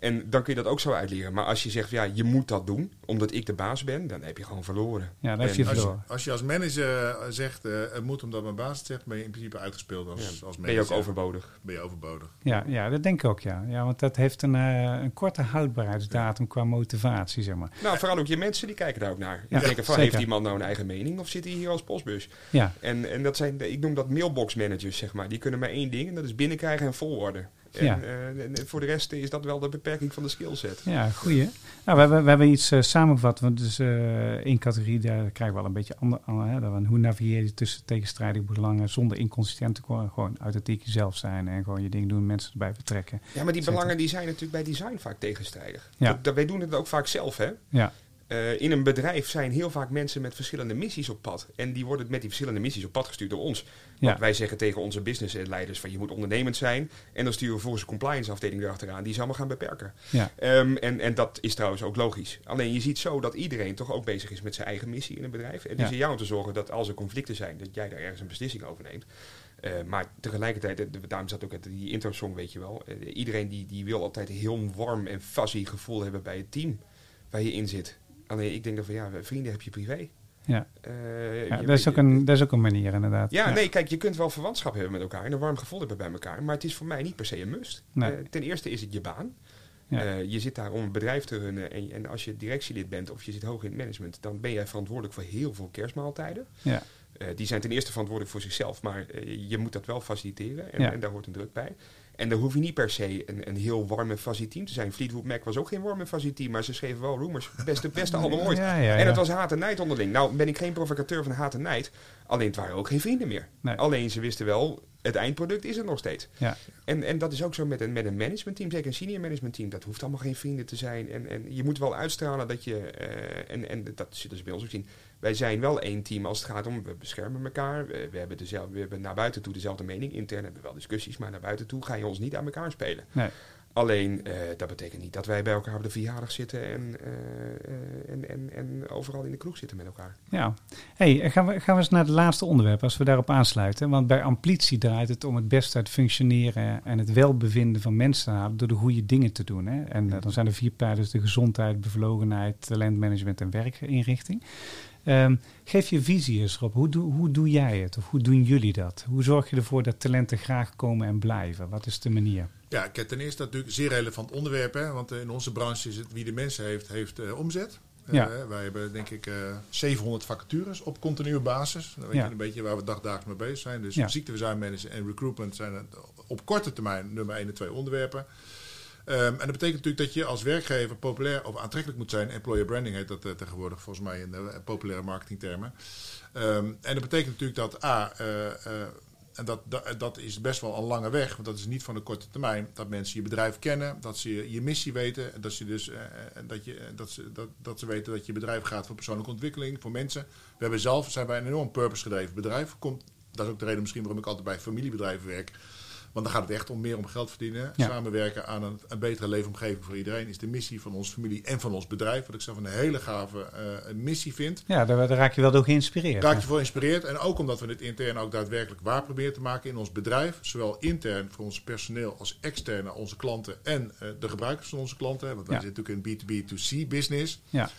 En dan kun je dat ook zo uitleren. Maar als je zegt, ja, je moet dat doen, omdat ik de baas ben, dan heb je gewoon verloren. Ja, dan heb je Als je, verloren. als je als manager eh, zegt, eh, het moet omdat mijn baas het zegt, ben je in principe uitgespeeld als, Ja, als manager. ben je ook overbodig. Ben je overbodig. Ja, ja, dat denk ik ook, ja. ja want dat heeft een, eh, een korte houdbaarheidsdatum qua motivatie, zeg maar. Nou, vooral ook je mensen, die kijken daar ook naar. Ja, die denken van, zeker. heeft die man nou een eigen mening of zit hij hier als postbus? Ja, En, en dat zijn, ik noem dat mailbox managers, zeg maar. Die kunnen maar één ding, en dat is binnenkrijgen en forwarden. En, Ja. eh, en voor de rest is dat wel de beperking van de skillset. ja goeie. Nou, we hebben, we hebben iets eh, samengevat. Want dus eh één categorie, daar krijgen we al een beetje ander. dan hoe navigeer je tussen tegenstrijdige belangen zonder inconsistent te worden. Gewoon authentiek jezelf zijn en gewoon je ding doen, mensen erbij betrekken. Ja, maar die belangen die zijn natuurlijk bij design vaak tegenstrijdig. Ja. Dat, dat- wij doen het ook vaak zelf, hè. Ja, Eh, in een bedrijf zijn heel vaak mensen met verschillende missies op pad. En die worden met die verschillende missies op pad gestuurd door ons. Want Ja. wij zeggen tegen onze businessleiders van je moet ondernemend zijn. En dan sturen we volgens een compliance afdeling erachteraan die ze allemaal gaan beperken. Ja. Ehm, en, en dat is trouwens ook logisch. Alleen je ziet zo dat iedereen toch ook bezig is met zijn eigen missie in een bedrijf. En is Ja. jou te zorgen dat als er conflicten zijn, dat jij daar ergens een beslissing over neemt. Eh, maar tegelijkertijd, eh, daarom zat ook het, die intro-song, weet je wel. iedereen die, die wil altijd heel warm en fuzzy gevoel hebben bij het team waar je in zit. Alleen ik denk dat van ja, vrienden heb je privé. Ja. Eh, Ja, dat, is ook een, dat is ook een manier inderdaad. ja, nee, kijk, je kunt wel verwantschap hebben met elkaar en een warm gevoel hebben bij elkaar, maar het is voor mij niet per se een must. Nee. Eh, ten eerste is het je baan. Ja. Eh, je zit daar om een bedrijf te runnen en, en als je directielid bent of je zit hoog in het management, dan ben jij verantwoordelijk voor heel veel kerstmaaltijden. Ja. Die zijn ten eerste verantwoordelijk voor zichzelf, maar je moet dat wel faciliteren en, en daar hoort een druk bij. En dan hoef je niet per se een, een heel warm en fuzzy team te zijn. Fleetwood Mac was ook geen warm en fuzzy team, maar ze schreven wel Rumors. Beste, beste album ooit. Ja, ja, En het was haat en nijd onderling. Nou ben ik geen provocateur van haat en nijd. Alleen het waren ook geen vrienden meer. Nee. Alleen ze wisten wel, het eindproduct is er nog steeds. Ja. En, en dat is ook zo met een, met een managementteam, zeker een senior managementteam. Dat hoeft allemaal geen vrienden te zijn. En, en je moet wel uitstralen dat je, eh, en, en dat zit dus bij ons ook zien. Wij zijn wel één team als het gaat om, we beschermen elkaar. We, we hebben, dezelfde, we hebben naar buiten toe dezelfde mening. Intern hebben we wel discussies, maar naar buiten toe ga je ons niet aan elkaar spelen. Nee. Alleen, eh, dat betekent niet dat wij bij elkaar op de verjaardag zitten en, eh, eh, en, en, en overal in de kroeg zitten met elkaar. Ja. Hey, gaan, we, gaan we eens naar het laatste onderwerp, als we daarop aansluiten. Want bij amplitie draait het om het beste uit functioneren en het welbevinden van mensen door de goede dingen te doen. Hè? En dan zijn er vier pijlers, de gezondheid, bevlogenheid, talentmanagement en werkinrichting. Ehm, geef je visie eens, Rob. Hoe doe, hoe doe jij het? Of hoe doen jullie dat? Hoe zorg je ervoor dat talenten graag komen en blijven? Wat is de manier? Ja, kijk, ten eerste natuurlijk een zeer relevant onderwerp. Hè, want in onze branche is het wie de mensen heeft, heeft eh, omzet. Eh, Ja. wij hebben denk ik eh 700 vacatures op continue basis. Dan weet Ja. je een beetje waar we dagdagelijks mee bezig zijn. Dus Ja. ziekteverzuimmanagement en recruitment zijn op korte termijn nummer 1 en 2 onderwerpen. Ehm, en dat betekent natuurlijk dat je als werkgever populair of aantrekkelijk moet zijn. Employer branding heet dat eh, tegenwoordig volgens mij in de populaire marketingtermen. Ehm, en dat betekent natuurlijk dat A, eh, eh, en dat, dat, dat is best wel een lange weg, want dat is niet van de korte termijn. Dat mensen je bedrijf kennen, dat ze je, je missie weten. en Dat ze, dus, eh, dat, je, dat, ze, dat, dat ze weten dat je bedrijf gaat voor persoonlijke ontwikkeling, voor mensen. We hebben zelf, zijn wij een enorm purpose gedreven bedrijf. Komt, dat is ook de reden misschien waarom ik altijd bij familiebedrijven werk. Want dan gaat het echt om meer om geld verdienen. Ja. Samenwerken aan een, een betere leefomgeving voor iedereen is de missie van onze familie en van ons bedrijf. Wat ik zelf een hele gave eh, missie vind. Ja, daar, daar raak je wel door geïnspireerd. Raak je voor geïnspireerd. En ook omdat we dit intern ook daadwerkelijk waar proberen te maken in ons bedrijf. Zowel intern voor ons personeel als extern naar onze klanten en eh, de gebruikers van onze klanten. Want wij Ja. zitten natuurlijk in B2B2C business. Ja,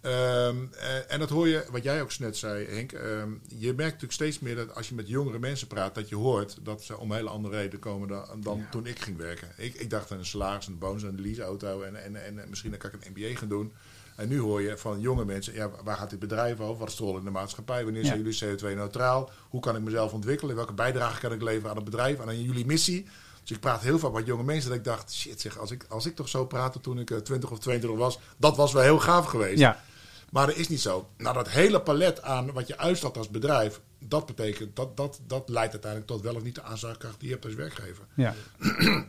Ehm, eh, en dat hoor je, wat jij ook net zei, Henk. ehm, je merkt natuurlijk steeds meer dat als je met jongere mensen praat, dat je hoort dat ze om hele andere redenen komen dan, dan toen ik ging werken. Ik, ik dacht aan een salaris, een bonus, een leaseauto en, en, en misschien kan ik een MBA gaan doen. En nu hoor je van jonge mensen, ja, waar gaat dit bedrijf over? Wat is de rol in de maatschappij? Wanneer zijn Ja. jullie CO2-neutraal? Hoe kan ik mezelf ontwikkelen? Welke bijdrage kan ik leveren aan het bedrijf en aan jullie missie? Dus ik praat heel vaak met jonge mensen dat ik dacht, shit zeg, als ik, als ik toch zo praatte toen ik eh, 20 of 22 was, dat was wel heel gaaf geweest. ja, Maar dat is niet zo. Nou, dat hele palet aan wat je uitstaat als bedrijf, dat betekent, dat, dat, dat leidt uiteindelijk tot wel of niet de aanzaakkracht die je hebt als werkgever. ja.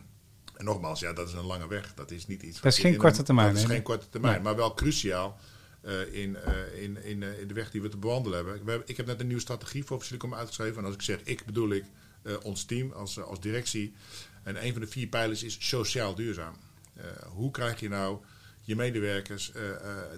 En nogmaals, ja, dat is een lange weg. Dat is niet iets. Dat is geen in korte een- termijn, Dat is geen korte termijn, Nee. maar wel cruciaal eh, in, eh, in, in, eh, in de weg die we te bewandelen hebben. We hebben- Ik heb net een nieuwe strategie voor Facilicom uitgeschreven. En als ik zeg ik, bedoel ik ons team als, als directie. En een van de vier pijlers is sociaal duurzaam. Hoe krijg je nou je medewerkers, eh,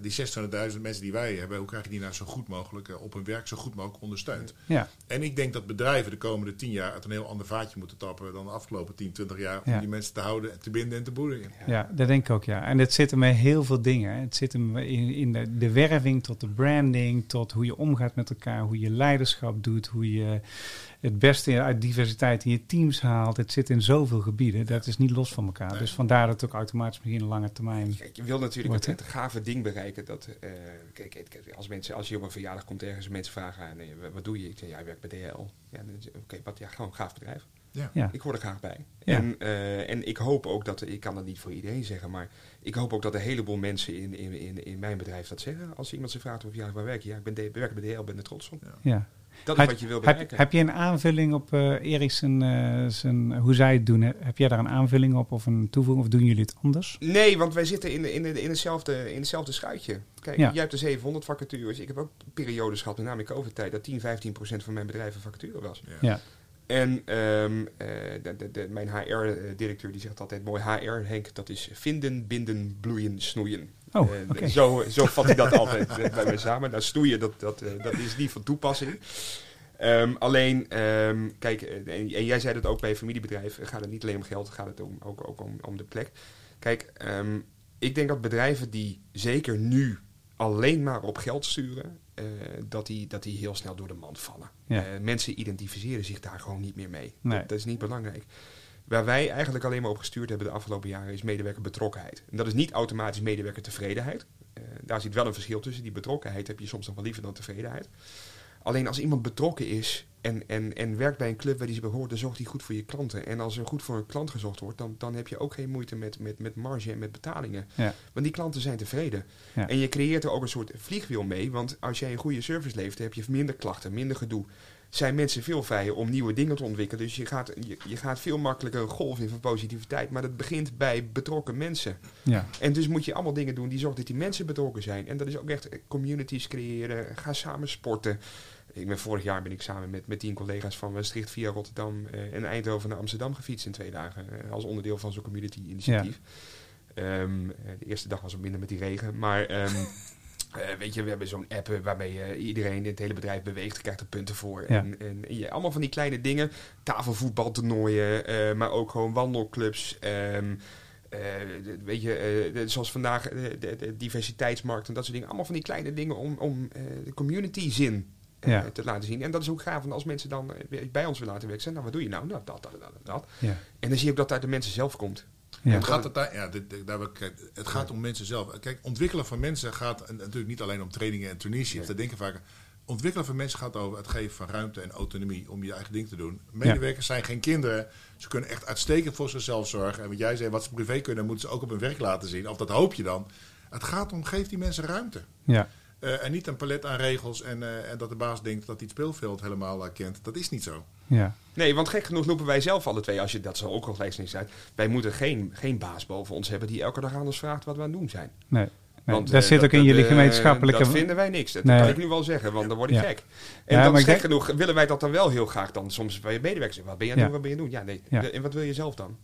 die 600.000 mensen die wij hebben, hoe krijg je die nou zo goed mogelijk eh, op hun werk zo goed mogelijk ondersteund? ja. En ik denk dat bedrijven de komende 10 jaar uit een heel ander vaatje moeten tappen dan de afgelopen 10, 20 jaar. Om Ja. die mensen te houden, te binden en te boeien. Ja, dat denk ik ook, ja. En het zit hem met heel veel dingen. Het zit hem in, in de, de werving tot de branding, tot hoe je omgaat met elkaar, hoe je leiderschap doet, hoe je het beste uit diversiteit in je teams haalt. Het zit in zoveel gebieden. Dat is niet los van elkaar. Nee. Dus vandaar dat het ook automatisch misschien een lange termijn. Kijk, je wil natuurlijk Wordt, het, het gave ding bereiken. Dat, eh, kijk, kijk, kijk, als, mensen, als je op een verjaardag komt ergens en mensen vragen, aan, eh, wat- doe je? Ik zeg, ja, ik werk bij DHL. Ja, Oké, wat? Ja, gewoon een gaaf bedrijf. Ja. Ja, Ik hoor er graag bij. Ja. En, eh, en ik hoop ook dat, ik kan dat niet voor iedereen zeggen, maar ik hoop ook dat een heleboel mensen in, in, in, in mijn bedrijf dat zeggen. Als iemand ze vraagt of ja, waar werk je? Ja, ik ben de, werk bij DHL, ben er trots op. ja. Dat is Heb- wat je wil bereiken. heb je een aanvulling op eh Erik zijn, eh, zijn, hoe zij het doen? Heb jij daar een aanvulling op of een toevoeging? Of doen jullie het anders? Nee, want wij zitten in, de- in, de- in, hetzelfde, in hetzelfde schuitje. Kijk, Ja. jij hebt de 700 vacatures. Ik heb ook periodes gehad, met name in COVID-tijd, dat 10, 15 procent van mijn bedrijf een vacature was. Ja. En ehm, eh, de, de, de- mijn HR-directeur die zegt altijd mooi HR, Henk, dat is vinden, binden, bloeien, snoeien. Oh, Eh, zo, zo vat hij dat altijd eh, bij mij samen. Nou, snoeien, dat, dat, eh, dat is niet van toepassing. Ehm, alleen, ehm, kijk, en, en jij zei dat ook bij een familiebedrijf, gaat het niet alleen om geld, gaat het om, ook, ook om, om de plek. Kijk, ehm, ik denk dat bedrijven die zeker nu alleen maar op geld sturen, dat, die, dat die heel snel door de mand vallen. Ja. Mensen identificeren zich daar gewoon niet meer mee. Nee. Dat, dat is niet belangrijk. Waar wij eigenlijk alleen maar op gestuurd hebben de afgelopen jaren is medewerker betrokkenheid. En dat is niet automatisch medewerker tevredenheid. Eh, daar zit wel een verschil tussen. Die betrokkenheid heb je soms nog wel liever dan tevredenheid. Alleen als iemand betrokken is en, en, en werkt bij een club waar die zich behoort, dan zorgt hij goed voor je klanten. En als er goed voor een klant gezorgd wordt, dan, dan heb je ook geen moeite met, met, met marge en met betalingen. Ja. Want die klanten zijn tevreden. Ja. En je creëert er ook een soort vliegwiel mee. Want als jij een goede service levert, heb je minder klachten, minder gedoe. Zijn mensen veel vrijer om nieuwe dingen te ontwikkelen. Dus je gaat, je, je gaat veel makkelijker een golf in van positiviteit. Maar dat begint bij betrokken mensen. Ja. En dus moet je allemaal dingen doen die zorgen dat die mensen betrokken zijn. En dat is ook echt communities creëren. Ga samen sporten. Ik ben vorig jaar ben ik samen met, met tien collega's van Maastricht via Rotterdam eh, en Eindhoven naar Amsterdam gefietst in twee dagen. eh, als onderdeel van zo'n community initiatief. Ehm, eh, de eerste dag was wat minder met die regen. Maar ehm, eh, weet je, we hebben zo'n app eh, waarmee je iedereen in het hele bedrijf beweegt. krijgt er punten voor. Ja. En, en ja, allemaal van die kleine dingen. Tafelvoetbaltoernooien, eh, maar ook gewoon wandelclubs. ehm, eh, weet je, eh, zoals vandaag eh, de, de diversiteitsmarkt en dat soort dingen. Allemaal van die kleine dingen om, om eh, de community zin eh, Ja. te laten zien. En dat is ook gaaf. Want als mensen dan eh, bij ons willen laten werken, zeggen, nou wat doe je nou? Nou, dat, dat, dat, dat. En dan zie je ook dat uit de mensen zelf komt. Ja. Het gaat, het, ja, dit- daar, het gaat om mensen zelf. Kijk, ontwikkelen van mensen gaat natuurlijk niet alleen om trainingen en traineeships. Dat denken vaak. Ontwikkelen van mensen gaat over het geven van ruimte en autonomie om je eigen ding te doen. Medewerkers zijn geen kinderen. Ze kunnen echt uitstekend voor zichzelf zorgen. En wat jij zei, wat ze privé kunnen, moeten ze ook op hun werk laten zien. Of dat hoop je dan. Het gaat om, geef die mensen ruimte. Ja. Eh, en niet een palet aan regels en, eh, en dat de baas denkt dat hij het speelveld helemaal eh, kent. Dat is niet zo. Ja. Nee, want gek genoeg lopen wij zelf alle twee, als je dat zo ook al gelijk niet uit. Wij moeten geen, geen baas boven ons hebben die elke dag aan ons vraagt wat we aan het doen zijn. Nee. nee. Want, dat eh, zit ook in jullie gemeenschappelijke... Dat vinden wij niks. Dat Nee. kan ik nu wel zeggen, want dan word ik Ja. gek. En Ja, dan gek denk- genoeg, willen wij dat dan wel heel graag dan soms bij je medewerkers. Wat ben je aan het Ja. doen, wat ben je aan het doen? Ja, nee. Ja. En wat wil je zelf dan?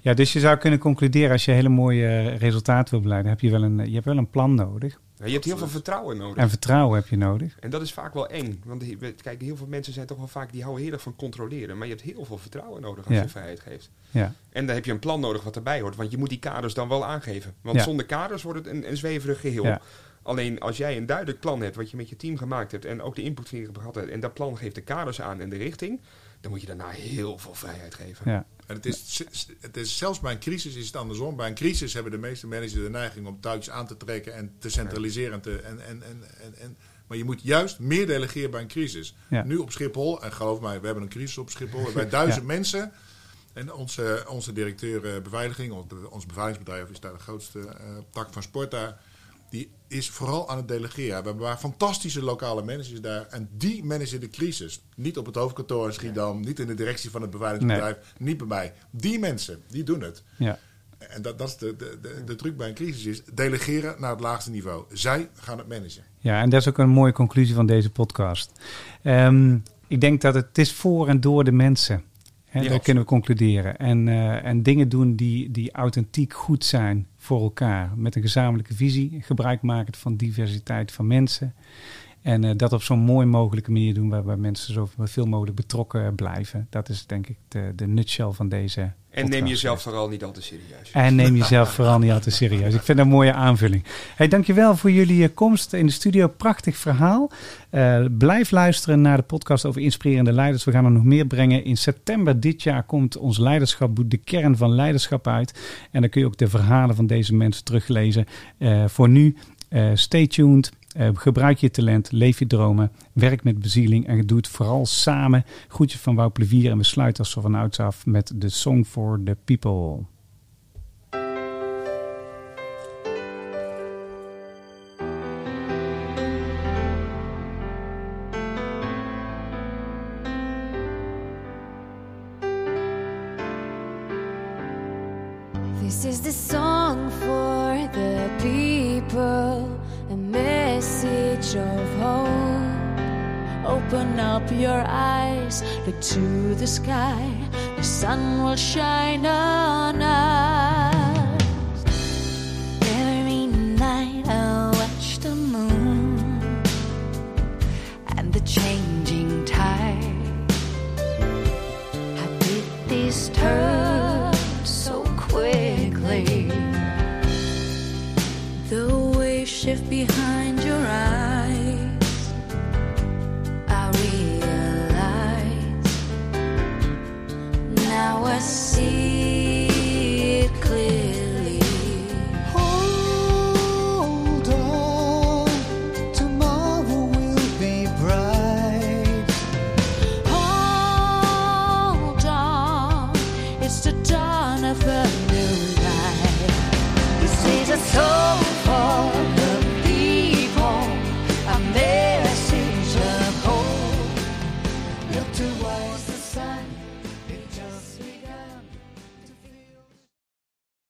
Ja, dus je zou kunnen concluderen, als je hele mooie resultaten wil beleiden, heb je wel een, je hebt wel een plan nodig. Ja, je hebt heel veel vertrouwen nodig. En vertrouwen heb je nodig. En dat is vaak wel eng. Want kijk, heel veel mensen zijn toch wel vaak, die houden heel erg van controleren. Maar je hebt heel veel vertrouwen nodig als Ja. je vrijheid geeft. Ja. En dan heb je een plan nodig wat erbij hoort. Want je moet die kaders dan wel aangeven. Want Ja. zonder kaders wordt het een, een zweverig geheel. Ja. Alleen als jij een duidelijk plan hebt wat je met je team gemaakt hebt. En ook de input die je gehad hebt. En dat plan geeft de kaders aan en de richting. Dan moet je daarna heel veel vrijheid geven. Ja. En het is, het is zelfs bij een crisis is het andersom. Bij een crisis hebben de meeste managers de neiging om touwtjes aan te trekken en te centraliseren. En te, en, en, en, en, maar je moet juist meer delegeren bij een crisis. Ja. Nu op Schiphol, en geloof mij, we hebben een crisis op Schiphol. Bij duizend mensen. En onze, onze directeur eh, beveiliging, ons, ons beveiligingsbedrijf is daar de grootste eh, tak van sport daar. Die is vooral aan het delegeren. We hebben maar fantastische lokale managers daar. En die managen de crisis. Niet op het hoofdkantoor in Schiedam. Niet in de directie van het beveiligingsbedrijf. Niet bij mij. Die mensen, die doen het. Ja. En dat, dat is de, de, de, de truc bij een crisis is delegeren naar het laagste niveau. Zij gaan het managen. ja, en dat is ook een mooie conclusie van deze podcast. Ehm, ik denk dat het, het is voor en door de mensen. Hè, Ja, dat kunnen we concluderen. En, eh, en dingen doen die, die authentiek goed zijn voor elkaar. Met een gezamenlijke visie. Gebruik maken van diversiteit van mensen. En eh, dat op zo'n mooi mogelijke manier doen waarbij mensen zoveel mogelijk betrokken blijven. Dat is denk ik de, de nutshell van deze En neem jezelf vooral niet al te serieus. En neem jezelf vooral niet al te serieus. Ik vind dat een mooie aanvulling. Hey, dankjewel voor jullie eh, komst in de studio. Prachtig verhaal. Eh, blijf luisteren naar de podcast over inspirerende leiders. We gaan er nog meer brengen. In september dit jaar komt ons leiderschapboek De Kern van Leiderschap uit. En dan kun je ook de verhalen van deze mensen teruglezen. Voor nu, stay tuned. Eh, gebruik je talent, leef je dromen, werk met bezieling en doe het vooral samen. Groetjes van Wouw Plevier en we sluiten als van ouds af met de Song for the People. Open up your eyes, look to the sky, the sun will shine on us. Every night I watch the moon and the changing tide. How did this turn